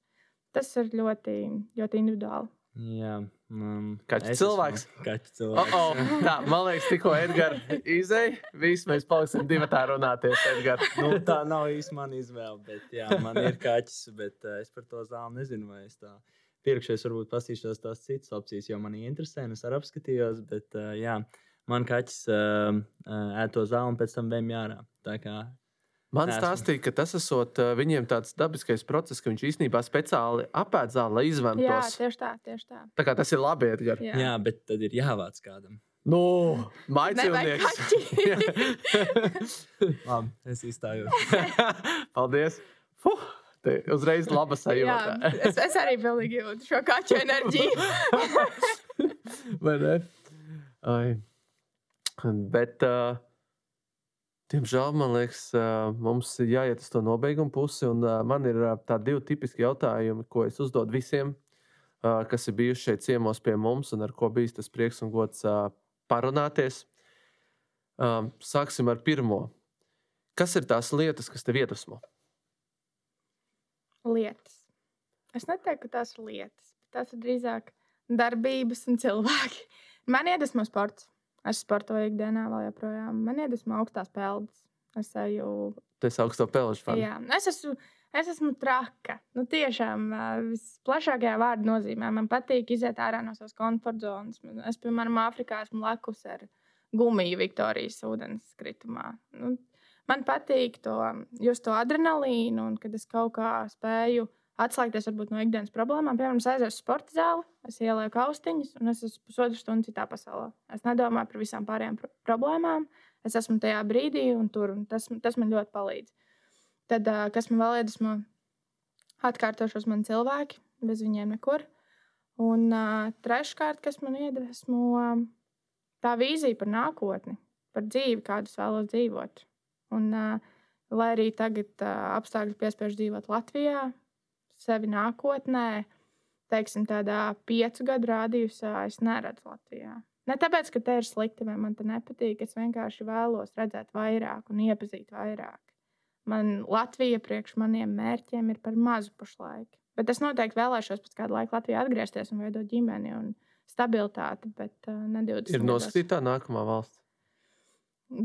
Tas ir ļoti, ļoti individuāli. Jā, um, Kaķis cilvēks. Kaķis cilvēks. Oh, oh. Tā, man liekas, tikko Edgars izēja. Visi mēs paliksim divi tā runāties. Edgar. nu, tā nav īsti mana izvēle. Bet, jā, man ir kaķis, bet uh, es par to zāli nezinu. Vai es tā pirkšos, varbūt pastīšos tās citas opcijas, jo man interesē. Es arī apskatījos, bet uh, jā, man kaķis uh, uh, ēd to zāli un pēc tam vēl jārā. Tā kā Man Esmu. stāstīja, ka tas esot viņiem tāds dabiskais process, ka viņš īstenībā speciāli apēd zāli, lai izvēlētos. Jā, tieši tā, tieši tā. Tā kā tas ir labi, Edgar. Jā. Jā, bet tad ir jāvāc kādam. Nu, maicīnieks. Labi, es izstājos. Paldies. Fuh, te uzreiz laba sajūta. Jā, es, es arī pilnīgi jūtu šo kaķu enerģiju. Vai ne? Ai. Bet uh, Diemžēl man liekas, mums ir jāiet uz to nobeigumu pusi. Man ir tādi divi tipiski jautājumi, ko es uzdodu visiem, kas ir bijuši šeit ciemos pie mums un ar ko bijis tas prieks un gods parunāties. Sāksim ar pirmo. Kas ir tās lietas, kas tev iedvesmo? Lietas. Es neteiktu, ka tās ir lietas, bet tās ir drīzāk darbības un cilvēki. Man iedvesmo sports. Es sportoju ikdienā vēl joprojām. Man iedvesmo augstās peldas. Es eju. Tas augsto peldu fani. Jā, es esmu, Es esmu traka. Nu, tiešām uh, visplašākajā vārda nozīmē. Man patīk iziet ārā no savas komforta zonas. Es, piemēram, Āfrikā esmu lekus ar gumiju Viktorijas ūdenskritumā. Nu, man patīk to, just to adrenalīnu, un kad es kaut kā spēju atslēgties varbūt, no ikdienas problēmām. Piemēram, es aizēju uz sporta zāli, es ielieku austiņas, un es esmu pusotru stundu citā pasaulē. Es nedomāju par visām pārējām pro problēmām. Es esmu tajā brīdī, un tur un tas, tas man ļoti palīdz. Tad, kas man vēl iedvesmo, atkārtošos man cilvēki, bez viņiem nekur. Un treškārt, kas man iedvesmo, tā vīzija par nākotni, par dzīvi, kādu es vēlos dzīvot. Un, lai arī tagad uh, apstākļi piespiež dzīvot Latvijā, sevi nākotnē, teiksim, tādā piecu gadu rādījusā, es neredzu Latvijā. Ne tāpēc, ka te ir slikti vai man te nepatīk, es vienkārši vēlos redzēt vairāk un iepazīt vairāk. Man Latvija priekš maniem mērķiem ir par mazu pašlaik. Bet es noteikti vēlēšos pēc kāda laika Latvijā atgriezties un veidot ģimeni un stabilitāti, bet uh, ne 20. Ir noskatīta nākamā valsts.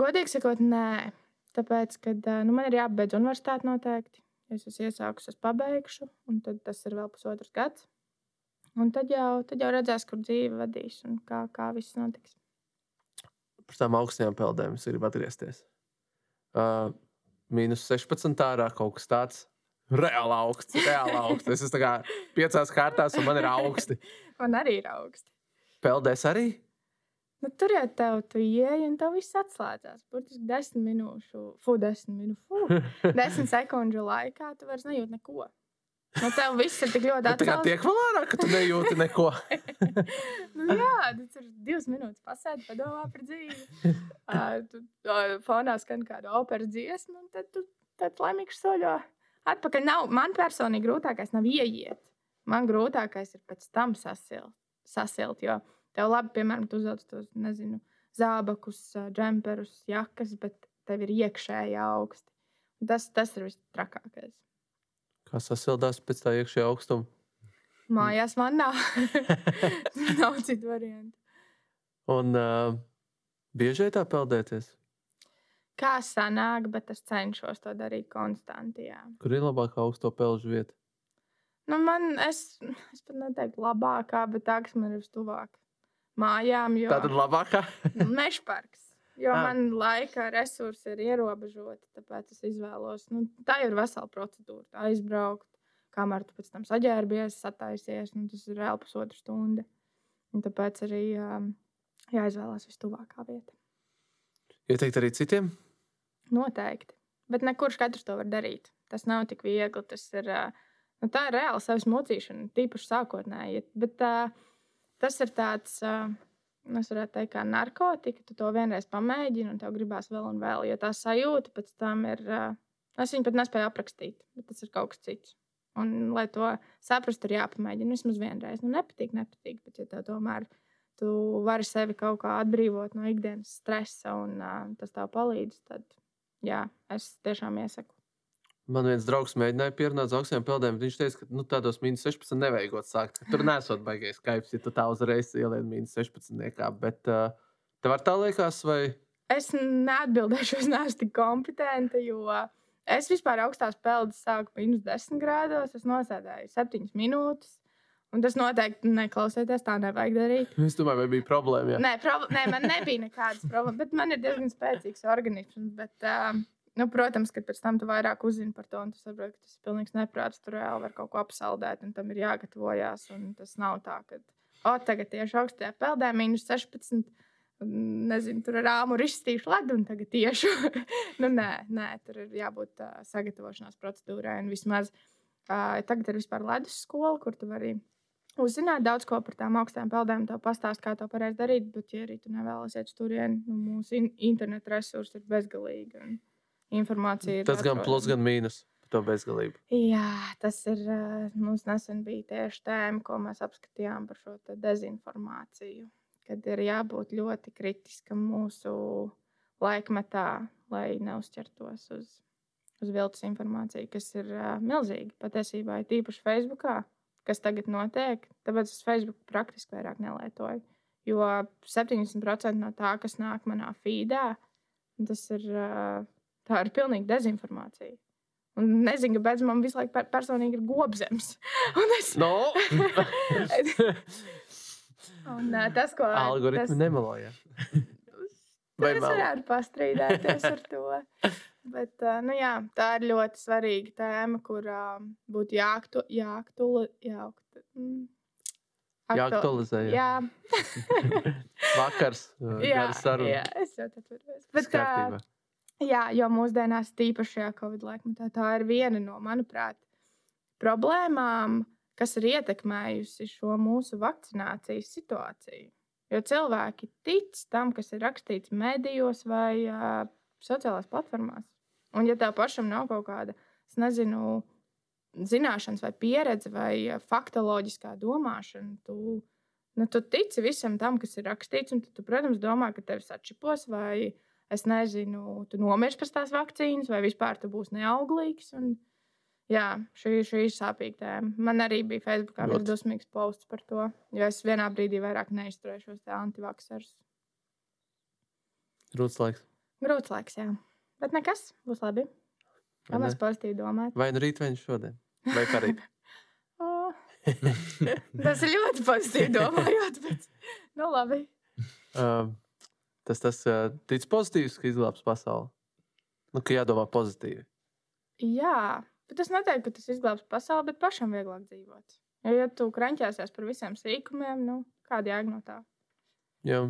Godīgi sakot, nē. Tāpēc, ka nu, man ir jābeidz universitāte noteikti. Es esmu iesākusi, es pabeigšu, un tas ir vēl pusotrs gads. Un tad jau, tad jau redzēs, kur dzīve vadīs un kā, kā viss notiks. Par tām augstajām peldēm es gribu atgriezties. Uh, Minus 16 ārā kaut kas tāds. Reāli augsts, reāli augsts. Es esmu piecās kārtās, un man ir augsti. man arī ir augsti. Peldēs arī? Nu, tur jau tev tu ieeji, un tev viss atslēdzās. Burtiski desmit minūšu, fu, desmit minūšu, fu, desmit sekundžu laikā tu vairs nejūti neko. Nu, tev viss ir tik ļoti atklāts. Tā kā tiek vēl ārā, ka tu nejūti neko. nu, jā, tas ir divas minūtes pasēdi, padomā par dzīvi. Uh, tu uh, fonā skan kāda operas dziesma, un tad tu tad laimīgs soļo atpakaļ. Nav, man personīgi grūtākais nav ieiet. Man grūtākais ir pēc tam sasilt. sasilt jo tev labi, piemēram, tu uzvelc tos, nezinu, zābakus, džemperus, jakas, bet tev ir iekšēji augsti. Tas, tas ir viss trakākais. Kā sasildās pēc tā iekšējā augstuma? Mājās man nav. nav citu variantu. Un uh, bieži tā peldēties? Kā sanāk, bet es cenšos to darīt konstanti. Jā. Kur ir labākā augsto pelžu vieta? Nu, man, es, es pat neteiktu labākā, bet tā, kas man ir vistuvāk mājām. Jo... Tā tad labākā? Mežparks. Jo ah. man laika resursi ir ierobežoti, tāpēc es izvēlos. Nu, tā ir vesela procedūra. Aizbraukt, kamēr tu pēc tam saģērbies, sataisies. Nu, tas ir reāli pusotra stunda. Un tāpēc arī um, jāizvēlās vistuvākā vieta. Ieteikt arī citiem? Noteikti. Bet ne kurš katrs to var darīt. Tas nav tik viegli. Tas ir, uh, nu, tā ir reāla sevis mocīšana, tīpaši sākotnēji. Bet uh, tas ir tāds. Es varētu teikt, kā narkotika. Tu to vienreiz pamēģini, un tev gribās vēl un vēl. Jo tā sajūta pēc tam ir. Es viņu pat nespēju aprakstīt, bet tas ir kaut kas cits. Un, lai to saprastu, ir jāpamēģina vismaz vienreiz. Nu, nepatīk, nepatīk, bet ja tev tomēr tu vari sevi kaut kā atbrīvot no ikdienas stresa un uh, tas tev palīdz, tad jā, es tiešām iesaku. Man viens draugs mēģināja pierunāt uz augstiem peldēm. Viņš teica, ka nu, tādos minus 16 nevajag sākt. Tur nesot baigais skaips, ja tu tā uzreiz ieliec minus 16. Niekā. Bet uh, tev ar tā liekas, vai? Es neatbildēšu, es neesmu tik kompetenta, jo es vispār augstās peldas sāku minus 10 grādos. Es nosēdēju 7 minūtes. Un tas noteikti neklausieties, tā nevajag darīt. Es domāju, vai bija problēma. Jā. Nē, prob nē, man nebija nekādas problēmas, bet man ir diezgan spēcīgs organisms. Bet, uh, Nu, protams, ka pēc tam tu vairāk uzzini par to, un tu saproti, ka tas ir pilnīgs neprāts. Tur reāli var kaut ko apsaldēt, un tam ir jāgatavojas. Tas nav tā, ka, o, tagad tieši augstajā peldē, minus 16. Nezinu, tur ar rāmu izstīšu ledu, un tagad tieši. nu, nē, nē, tur ir jābūt uh, sagatavošanās procedūrai. Un vismaz uh, tagad ir vispār ledus skola, kur tu vari uzzināt daudz ko par tām augstajām peldēm, to pastāstīt, kā to pareizi darīt. Bet, ja arī tu nevēlies iet uz turieni, nu, mūsu in internetu resursi ir bezgalīgi. Un, informācija ir. Tas gan plus, gan mīnus. To bezgalību. Jā, tas ir. Mums nesen bija tieši tēma, ko mēs apskatījām par šo dezinformāciju. Kad ir jābūt ļoti kritiskam mūsu laikmetā, lai neuzķertos uz, uz viltus informāciju, kas ir uh, milzīga. Patiesībā tīpaši Facebookā, kas tagad notiek. Tāpēc es Facebook praktiski vairāk nelietoju. Jo 70% no tā, kas nāk manā feedā, tas ir. Uh, Tā ir pilnīga dezinformācija. Un nezinu, kāpēc man visu laiku per personīgi ir gobzems. Un es, No, un, tas, ko algoritmi tas, nemeloja. Vai es varētu pastrīdēties ar to. Bet, nu, jā, tā ir ļoti svarīga tēma, kur būtu jāaktu, jāaktuli, jāakt, mm, aktu- Jāaktualizē. Jā. Vakars. jā, jā, es jau tādu atceros. Jā, jo mūsdienās, tīpaši šajā Covid laikmetā, tā ir viena no, manuprāt, problēmām, kas ir ietekmējusi šo mūsu vakcinācijas situāciju. Jo cilvēki tic tam, kas ir rakstīts medijos vai uh, sociālajās platformās. Un, ja tev pašam nav kaut kāda, es nezinu, zināšanas, vai pieredze, vai faktoloģiskā domāšana, tu, nu, tu tici visam tam, kas ir rakstīts. Un tu, tu, protams, domā, ka tevi atšķipos, vai es nezinu, tu nomirsi pēc tās vakcīnas, vai vispār tu būsi neauglīgs. Un, jā, šī, šī ir sāpīga tēma. Man arī bija Facebookā Ļoti. dusmīgs posts par to, jo es vienā brīdī vairāk neizturēju šos antivakserus. Grūts laiks. Grūts laiks, jā. Bet nekas, būs labi. Ne? pozitīvi domāt. Vai nu rīt, vai nu šodien? Vai parīt? O, Tas ir ļoti pozitīvi domājot, bet nu labi. um, tas tas uh, tic pozitīvs, ka izglābs pasauli. Nu, ka jādomā pozitīvi. Jā, bet es neteiktu, ka tas izglābs pasauli, bet pašam vieglāk dzīvot. Jo, ja tu kranķēsies par visiem sīkumiem, nu, kāda jēga no tā? Jā.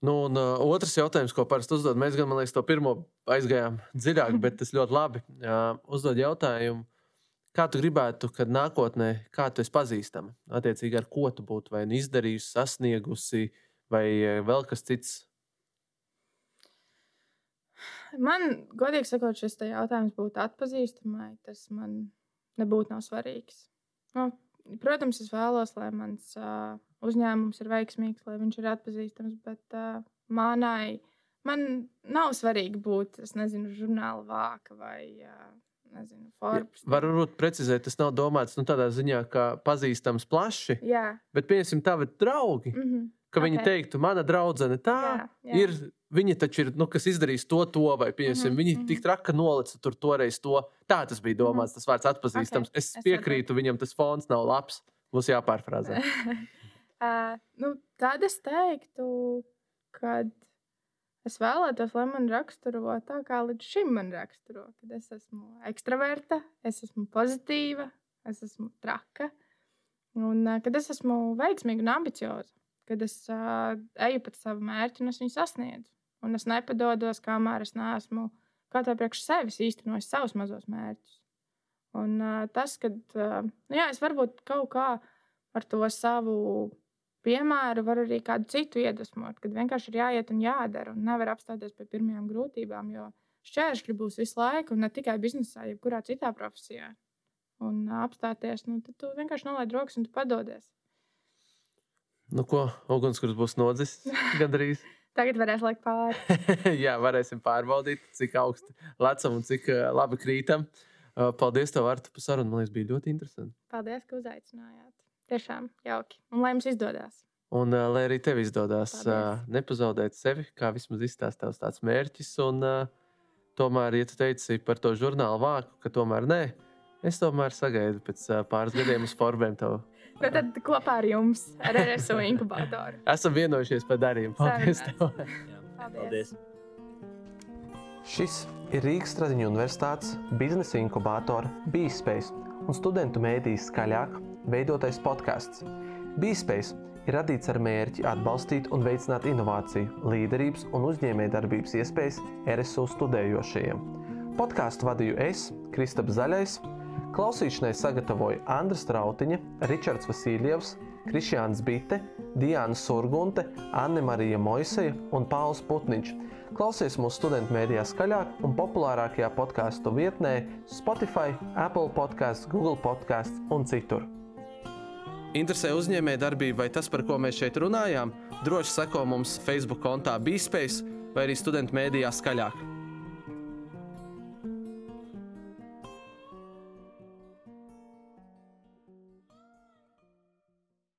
Nu, un, uh, otrs jautājums, ko parasti uzdod, mēs gan, man liekas, to pirmo aizgājām dziļāk, bet tas ļoti labi. Uh, uzdod jautājumu, kā tu gribētu, kad nākotnē, kā tu esi pazīstama? Attiecīgi, ar ko tu būtu vai nu izdarījusi, sasniegusi, vai uh, vēl kas cits. Man, godīgi sakot, šis jautājums būtu atpazīstamai. Tas man nebūtu nav svarīgs. Nu, protams, es vēlos, lai mans uh, uzņēmums ir veiksmīgs, lai viņš ir atpazīstams, bet uh, manai, man nav svarīgi būt, es nezinu, žurnāla vāka vai, uh, nezinu, Forbes. Varbūt precizēt, tas nav domāts nu, tādā ziņā, ka pazīstams plaši, Jā, bet pieņemsim, tavi draugi, mm -hmm. Ka viņi Ok. teiktu, mana draudzene tā. jā, jā. ir. Viņi taču ir, nu, kas izdarīs to, to vai pieņemsim, mm Mhm, -hmm. viņi mhm. tik traki nolica tur toreiz to. Tā tas bija domāts, tas vārds atpazīstams. Ok, Es es piekrītu viņam, tas fons nav labs. Mums jāpārfrāzē. uh, nu, tad es teiktu, ka es vēlētos, lai man raksturo tā, kā līdz šim man raksturo. Kad es esmu ekstraverta, es esmu pozitīva, es esmu traka. Un uh, kad es esmu veiksmīga un ambicioza, kad es uh, eju pēc sava mērķa un es viņu sasniedzu. Un es nepadodos, kamēr es neesmu kā tā priekš sevis īstenojis savus mazos mērķus. Un uh, tas, ka uh, nu, jā, es varbūt kaut kā ar to savu piemēru varu arī kādu citu iedvesmot, kad vienkārši ir jāiet un jādara un nevar apstāties pie pirmajām grūtībām, jo šķēršļi būs visu laiku, un ne tikai biznesā, jebkurā citā profesijā. Un uh, apstāties, nu, tad tu vienkārši nolaid rokas un tu padodies. Nu, ko ugunskurs būs nodzis? Gandrīz. Tagad varēs likt pāri. Jā, varēsim pārbaudīt, cik augsti lecam un cik uh, labi krītam. Uh, paldies, tev, Arta, par sarunu. Man liekas, bija ļoti interesanti. Paldies, ka uzaicinājāt. Tiešām jauki. Un lai jums izdodas. Un, uh, lai arī tev izdodas uh, nepazaudēt sevi, kā vismaz izstāstīt tavs tāds mērķis. Un, uh, tomēr, ja tu teici par to žurnālu vāku, ka tomēr nē, es tomēr sagaidu pēc uh, pāris gadiem uz formiem tev. Nu, tad kopā ar jums, ar RSO inkubatoru. Esam vienojušies par darījumu. Paldies! Paldies. Šis ir Rīgas Stradiņu Universitātes biznesa inkubātora BeSpace un studentu mēdīs skaļāk veidotais podkāsts. BeSpace ir radīts ar mērķi atbalstīt un veicināt inovāciju, līderības un uzņēmējdarbības iespējas RSU studējošajiem. Podkāstu vadīju es, Kristaps Zaļais. Klausīšanai sagatavoja Andris Strautiņa, Ričards Vasiljevs, Krišjāns Bite, Diana Surgunte, Anne Marija Moiseja un Pauls Putniņš. Klausies mūsu studentu mēdījā skaļāk un populārākajā podkāstu vietnē Spotify, Apple podkāsts, Google podkāsts un citur. Interesē uzņēmējdarbība vai tas, par ko mēs šeit runājām? Droši seko mums Facebook kontā BeSpace vai arī studentu mēdījā skaļāk.